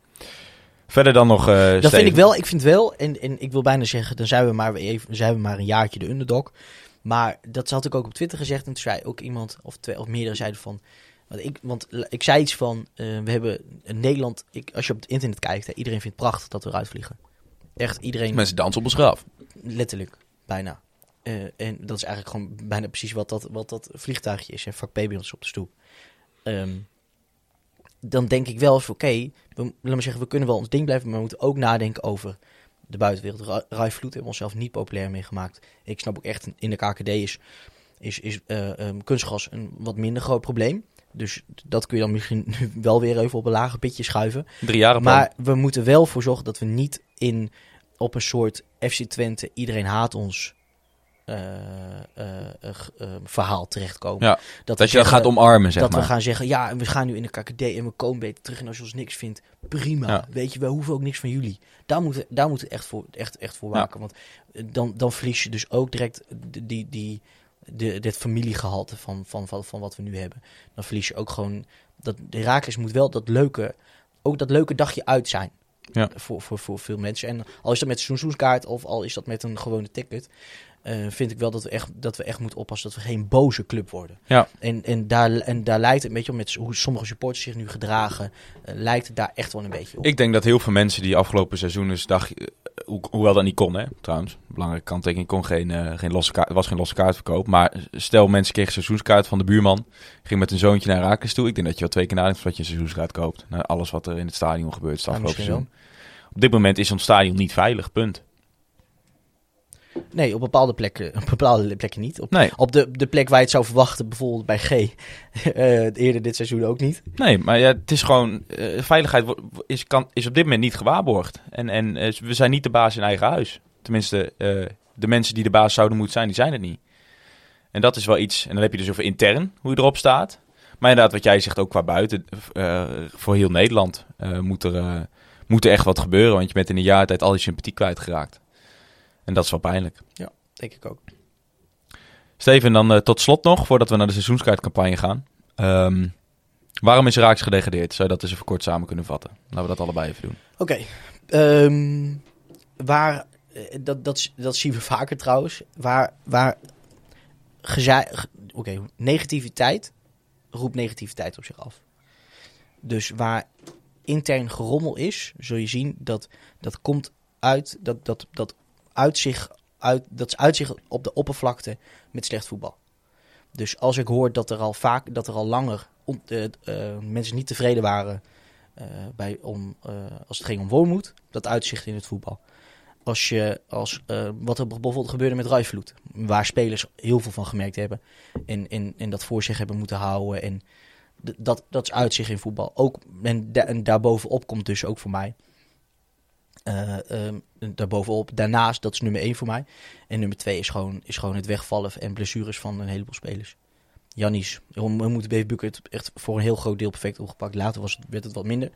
Verder dan nog... eh, Dat vind ik wel, ik vind wel, en, en ik wil bijna zeggen, dan zijn we maar weer even, zijn we maar een jaartje de underdog. Maar dat had ik ook op Twitter gezegd en toen zei ook iemand, of twee of meerdere zeiden van, want ik, want ik zei iets van, eh, we hebben in Nederland, ik, als je op het internet kijkt, hè, iedereen vindt het prachtig dat we eruit vliegen. Echt iedereen, Mensen dansen op ons graf. letterlijk, bijna. Eh, en dat is eigenlijk gewoon bijna precies wat dat, wat dat vliegtuigje is, hè, vak P bij ons op de stoep. Ehm, dan denk ik wel eens, oké, we, laat maar zeggen, we kunnen wel ons ding blijven, maar we moeten ook nadenken over de buitenwereld. Ra- Rai Vloed hebben we onszelf niet populair meegemaakt. Ik snap ook echt, in de KKD is, is, is eh, ehm, kunstgras een wat minder groot probleem. Dus dat kun je dan misschien (laughs) nu wel weer even op een lager pitje schuiven. Drie jaar Maar we moeten wel voor zorgen dat we niet in op een soort FC Twente, iedereen haat ons eh, eh, eh, verhaal terechtkomen. Ja, dat we Dat je dat zeggen- gaat omarmen, zeg dat maar. we gaan zeggen, ja, we gaan nu in de KKD en we komen beter terug. En als je ons niks vindt, prima. Ja. Weet je, we hoeven ook niks van jullie. Daar moeten daar moeten we echt voor, echt, echt voor Ja. waken. Want dan, dan verlies je dus ook direct die, die, de, dit familiegehalte van, van, van, van wat we nu hebben. Dan verlies je ook gewoon... Dat, de Herakles moet wel dat leuke, ook dat leuke dagje uit zijn. Ja. Voor, voor, voor veel mensen. En al is dat met een seizoenskaart of al is dat met een gewone ticket... eh, vind ik wel dat we, echt, dat we echt moeten oppassen dat we geen boze club worden. Ja. En, en, daar, en daar lijkt het, weet je, wel, met hoe sommige supporters zich nu gedragen, eh, lijkt het daar echt wel een beetje op. Ik denk dat heel veel mensen die afgelopen seizoen dus dag, eh, ho hoewel dat niet kon, hè, trouwens, belangrijke kanttekening, kon geen, geen losse kaart, was geen losse kaartverkoop. Maar stel mensen kregen een seizoenskaart van de buurman, ging met een zoontje naar Raakles toe. Ik denk dat je wel twee keer nadenkt wat je een seizoenskaart koopt. Na alles wat er in het stadion gebeurt het afgelopen seizoen. Op dit moment is ons stadion niet veilig, punt. Nee, op bepaalde plekken, op bepaalde plekken niet. Op, Nee, op de, de plek waar je het zou verwachten, bijvoorbeeld bij G, (laughs) eh, eerder dit seizoen ook niet. nee maar ja, het is gewoon... eh, veiligheid is, kan, is op dit moment niet gewaarborgd. En, en eh, we zijn niet de baas in eigen huis. Tenminste, de mensen die de baas zouden moeten zijn, die zijn het niet. En dat is wel iets... En dan heb je dus over intern, hoe je erop staat. Maar inderdaad, wat jij zegt, ook qua buiten. voor heel Nederland moet, er, moet er echt wat gebeuren. Want je bent in een jaar tijd al die sympathie kwijtgeraakt. En dat is wel pijnlijk. Denk ik ook. Steven, dan eh, tot slot nog, voordat we naar de seizoenskaartcampagne gaan. Ehm, waarom is Raaks gedegradeerd? Zou je dat eens even kort samen kunnen vatten? Laten we dat allebei even doen. Oké. ehm, waar, eh, dat, dat, dat zien we (laughs) vaker trouwens. Waar, waar oké, negativiteit roept negativiteit op zich af. Dus waar intern gerommel is, zul je zien dat dat komt uit, dat, dat, dat uit zich, uit, dat is uit zich op de oppervlakte met slecht voetbal. Dus als ik hoor dat er al vaak, dat er al langer eh, eh, mensen niet tevreden waren eh, bij, om, als het ging om woonmoed, dat uitzicht in het voetbal. Als je, als, wat er bijvoorbeeld gebeurde met Rijvloed, waar spelers heel veel van gemerkt hebben en, en, dat voor zich hebben moeten houden. En dat, dat is uitzicht in voetbal. Ook, en, en daarbovenop komt dus ook voor mij. Eh, ehm, daarbovenop, daarnaast, dat is nummer één voor mij. En nummer twee is gewoon, is gewoon het wegvallen en blessures van een heleboel spelers. Jannies, we moeten Bucket echt voor een heel groot deel perfect opgepakt. Later was het, werd het wat minder.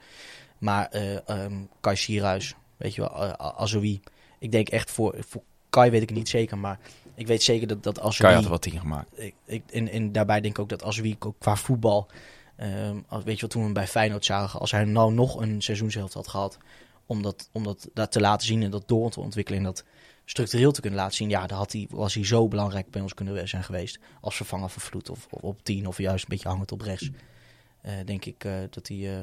Maar ehm Kai Sierhuis, weet je wel, uh, Azoui. Ik denk echt voor, voor Kai weet ik het niet zeker, maar ik weet zeker dat, dat Azoui... Kai had er wat tegen gemaakt. Ik, ik, en, en daarbij denk ik ook dat Azoui ook qua voetbal... ehm, weet je wat toen we hem bij Feyenoord zagen, als hij nou nog een seizoenshelft had gehad... om dat, om dat, dat te laten zien en dat door te ontwikkelen en dat structureel te kunnen laten zien... ja, dan had hij, was hij zo belangrijk bij ons kunnen zijn geweest... als vervanger van Vloed of, of op 10 of juist een beetje hangend op rechts. Eh, denk ik eh, dat hij... eh,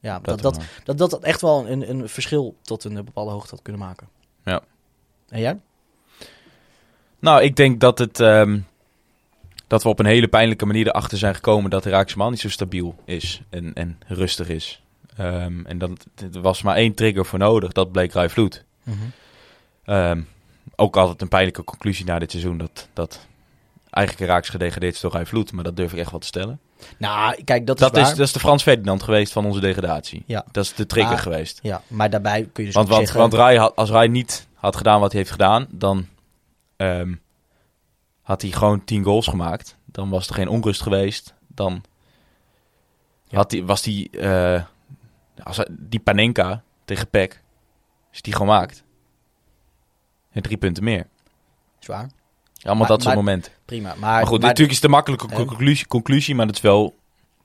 ja, dat, dat, dat, dat, dat echt wel een, een verschil tot een bepaalde hoogte had kunnen maken. Ja. En jij? Nou, ik denk dat het... ehm, dat we op een hele pijnlijke manier erachter zijn gekomen dat de Raakse man niet zo stabiel is en, en rustig is. Ehm, en dat, er was maar één trigger voor nodig, dat bleek Rai Vloed. Ehm, ook altijd een pijnlijke conclusie na dit seizoen dat, dat eigenlijk Raaks gedegradeerd is door Rai Vloed, maar dat durf ik echt wel te stellen. Nou, kijk, dat, Dat is is, dat is de Frans Ferdinand geweest van onze degradatie. Ja. Dat is de trigger Maar- geweest. Ja, maar daarbij kun je dus Want, want, zeggen... want Rai had, als Rai niet had gedaan wat hij heeft gedaan, dan ehm, had hij gewoon 10 goals gemaakt. Dan was er geen onrust geweest. Dan Ja. had hij, was die, eh, als hij- die Panenka tegen Peck, als die gewoon maakt. En drie punten meer. Zwaar, Allemaal Maar- dat soort maar- momenten. prima. Maar, Maar goed, maar- natuurlijk is het een makkelijke conclusie, conclusie, maar dat is wel,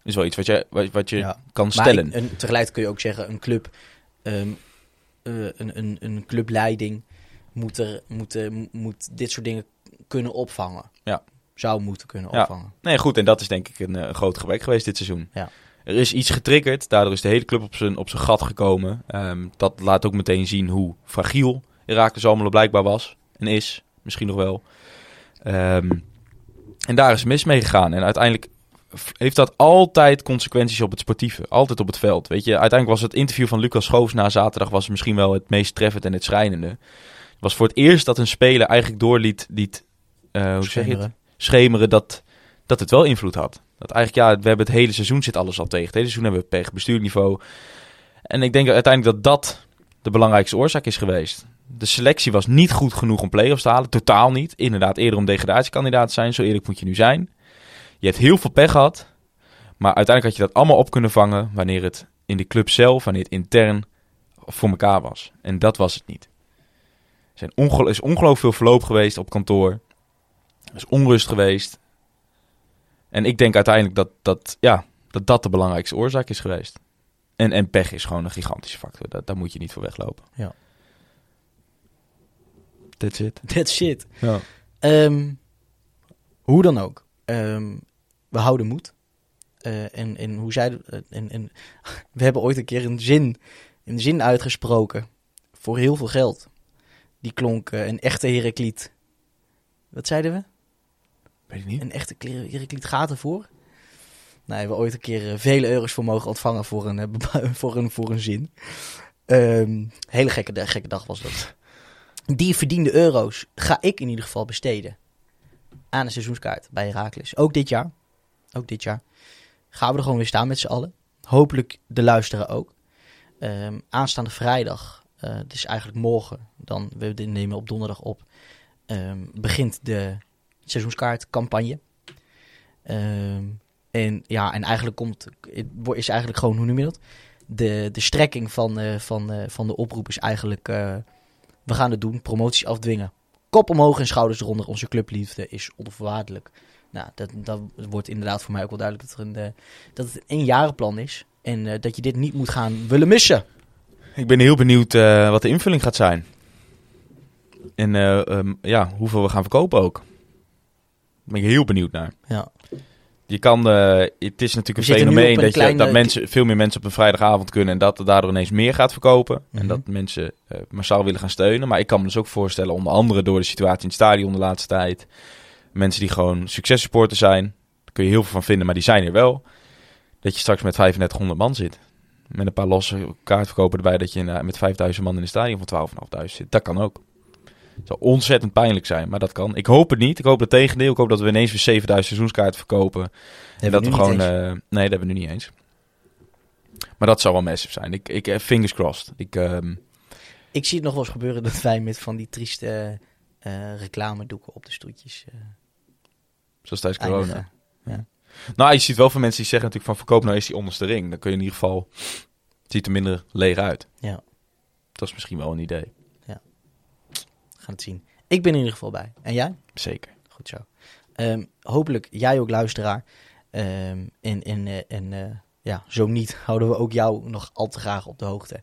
is wel iets wat je, wat, wat je Ja. kan maar stellen. ik- en tegelijkertijd kun je ook zeggen, een club, ehm, eh, een, een, een clubleiding moet, er, moet, moet dit soort dingen kunnen opvangen. Ja. Zou moeten kunnen Ja. opvangen. Nee, goed, en dat is denk ik een eh, groot gebrek geweest dit seizoen. Ja. Er is iets getriggerd, daardoor is de hele club op zijn, op zijn gat gekomen. Ehm, dat laat ook meteen zien hoe fragiel Herakles Almelo blijkbaar was en is, misschien nog wel. Ehm, en daar is mis mee gegaan. En uiteindelijk heeft dat altijd consequenties op het sportieve, altijd op het veld. Weet je, uiteindelijk was het interview van Lucas Schoofs na zaterdag was misschien wel het meest treffend en het schrijnende. Het was voor het eerst dat een speler eigenlijk doorliet, liet, eh, hoe zeg je het? Schemeren. schemeren dat, dat het wel invloed had. Dat eigenlijk, ja, we hebben het hele seizoen zit alles al tegen. Het hele seizoen hebben we pech, bestuurniveau. En ik denk uiteindelijk dat dat de belangrijkste oorzaak is geweest. De selectie was niet goed genoeg om play-offs te halen. Totaal niet. Inderdaad, eerder om degradatiekandidaat te zijn. Zo eerlijk moet je nu zijn. Je hebt heel veel pech gehad. Maar uiteindelijk had je dat allemaal op kunnen vangen wanneer het in de club zelf, wanneer het intern voor elkaar was. En dat was het niet. Er is ongelooflijk veel verloop geweest op kantoor. Er is onrust geweest. En ik denk uiteindelijk dat dat, ja, dat, dat de belangrijkste oorzaak is geweest. En, en pech is gewoon een gigantische factor. Daar, daar moet je niet voor weglopen. Ja. That's it. That's shit. Ja. Ehm, hoe dan ook. Ehm, we houden moed. Eh, en, en hoe zei en, en (laughs) We hebben ooit een keer een zin, een zin uitgesproken. Voor heel veel geld. Die klonk eh, een echte Herakliet. Wat zeiden we? Een echte kle- Herakliet gaat ervoor. Nou, hebben we ooit een keer eh, vele euro's voor mogen ontvangen voor een, eh, (laughs) voor een, voor een zin. Ehm, hele gekke, gekke dag was dat. die verdiende euro's ga ik in ieder geval besteden aan een seizoenskaart bij Herakles. Ook dit jaar. Ook dit jaar. Gaan we er gewoon weer staan met z'n allen. Hopelijk de luisteren ook. Ehm, aanstaande vrijdag, eh dus eigenlijk morgen, dan we nemen op donderdag op, ehm, begint de seizoenskaartcampagne. Ehm, en ja, en eigenlijk komt, is eigenlijk gewoon, hoe noem je dat? De, de strekking van, eh, van, eh, van de oproep is eigenlijk, eh, we gaan het doen, promoties afdwingen. Kop omhoog en schouders eronder, onze clubliefde is onvoorwaardelijk. Nou, dat, dat wordt inderdaad voor mij ook wel duidelijk dat, er een, dat het een eenjarenplan is. En dat je dit niet moet gaan willen missen. Ik ben heel benieuwd wat de invulling gaat zijn. En eh, ehm, ja, hoeveel we gaan verkopen ook. Ben ik heel benieuwd naar. Ja. Je kan, eh, het is natuurlijk een fenomeen een dat, je, dat mensen, veel meer mensen op een vrijdagavond kunnen en dat er daardoor ineens meer gaat verkopen. Mhm. En dat mensen eh, massaal willen gaan steunen. Maar ik kan me dus ook voorstellen, onder andere door de situatie in het stadion de laatste tijd. Mensen die gewoon successupporter zijn, daar kun je heel veel van vinden, maar die zijn er wel. Dat je straks met 3500 man zit. Met een paar losse kaartverkopen erbij, dat je eh, met 5000 man in een stadion van 12.500 zit. Dat kan ook. Het zou ontzettend pijnlijk zijn, maar dat kan. Ik hoop het niet. Ik hoop het tegendeel. Ik hoop dat we ineens weer 7000 seizoenskaarten verkopen. En dat we gewoon. eh, nee, dat hebben we nu niet eens. Maar dat zou wel massive zijn. Ik, ik eh, fingers crossed. Ik, ehm, Ik zie het nog wel eens gebeuren dat wij met van die trieste eh reclamedoeken op de stoetjes zoals tijdens corona. eindigen. Nou, je ziet wel van mensen die zeggen natuurlijk van verkoop nou eens die onderste ring. Dan kun je in ieder geval. Het ziet er minder leeg uit. Ja. Dat is misschien wel een idee. Gaan het zien. Ik ben in ieder geval bij. En jij? Zeker. Goed zo. Ehm, hopelijk jij ook luisteraar. Ehm, en en, eh, en eh, ja, zo niet (laughs) houden we ook jou nog al te graag op de hoogte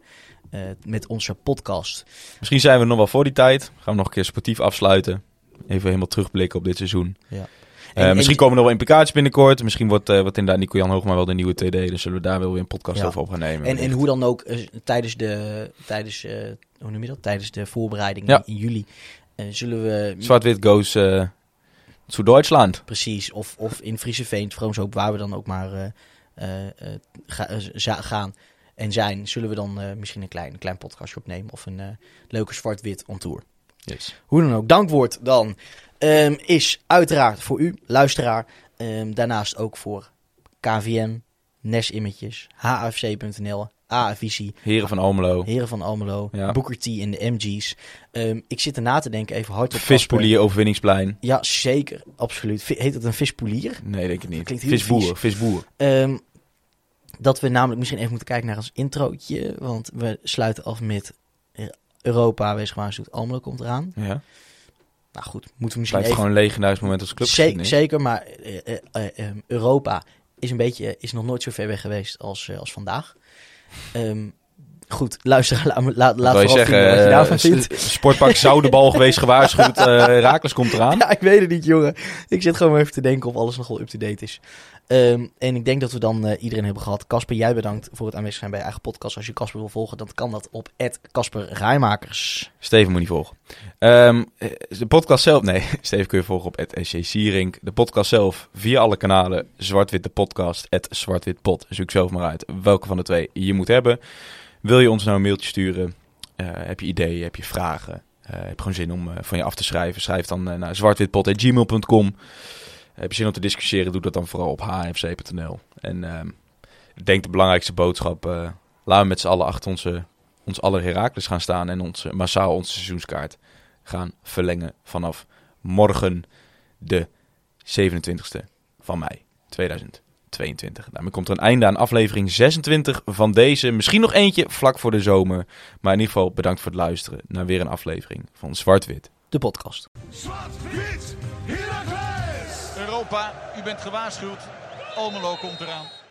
eh, met onze podcast. Misschien zijn we nog wel voor die tijd. Gaan we nog een keer sportief afsluiten. Even helemaal terugblikken op dit seizoen. Ja. Eh, En- misschien en- komen er wel implicaties binnenkort. Misschien wordt, wordt inderdaad Nico-Jan Hoogma wel de nieuwe TD. Dan zullen we daar wel weer een podcast Ja. over op gaan nemen. En, en hoe dan ook eh, tijdens de, tijdens, hoe noem je dat? Tijdens de voorbereiding Ja. in, in juli zullen we Zwart-wit goes zu Duitsland. precies of, of in Friese Veen, Vroomshoop, waar we dan ook maar ga- gaan en zijn, zullen we dan misschien een klein, klein podcastje opnemen of een leuke zwart-wit on tour. Yes. Hoe dan ook, dankwoord dan ehm, is uiteraard voor u, luisteraar. Ehm, daarnaast ook voor KVM, NES Images, HFC.nl, AFICI, Heren van Almelo. Heren van Almelo, Ja. Booker T en de MG's. Ehm, ik zit erna te denken, even hard op Vispolier overwinningsplein. Ja, zeker, absoluut. Heet het een vispolier? Nee, denk ik niet. Klinkt Visboer. vies. Visboer. Dat we namelijk misschien even moeten kijken naar ons introotje. Want we sluiten af met eh, Europa, wees gewaarschuwd, Almelo komt eraan. Ja. Nou goed, moeten we misschien Blijft even... gewoon een legendarisch moment als club. Zeker, zeker, maar eh, eh, eh, ehm, Europa is een beetje is nog nooit zo ver weg geweest als, als vandaag. Ehm, goed, luister, (laughs) laat, laat, laat vooral zeggen, vinden wat je daarvan vindt. Sportpark Zoudebal geweest gewaarschuwd. eh Raakles komt eraan. (laughs) Ja, ik weet het niet, jongen. Ik zit gewoon even te denken of alles nog wel up-to-date is. Ehm, en ik denk dat we dan eh, iedereen hebben gehad. Casper, jij bedankt voor het aanwezig zijn bij je eigen podcast. Als je Casper wil volgen, dan kan dat op Casper Rijmakers. Steven moet niet volgen. Eh, de podcast zelf... Nee, (laughs) Steven kun je volgen op SC. De podcast zelf via alle kanalen. Zwart-wit de podcast. Zwart-wit Zoek zelf maar uit welke van de twee je moet hebben. Wil je ons nou een mailtje sturen? Eh, heb je ideeën? Heb je vragen? Eh, heb je gewoon zin om van je af te schrijven? Schrijf dan naar zwartwitpot.gmail.com. Heb je zin om te discussiëren? Doe dat dan vooral op hfc.nl. En ehm, ik denk de belangrijkste boodschap... eh laten we met z'n allen achter onze, ons aller Herakles gaan staan... en onze, massaal onze seizoenskaart gaan verlengen vanaf morgen de 27e van mei 2022. Daarmee komt er een einde aan aflevering 26 van deze. Misschien nog eentje vlak voor de zomer. Maar in ieder geval bedankt voor het luisteren naar weer een aflevering van Zwart-Wit. De podcast. Europa, u bent gewaarschuwd. Almelo komt eraan.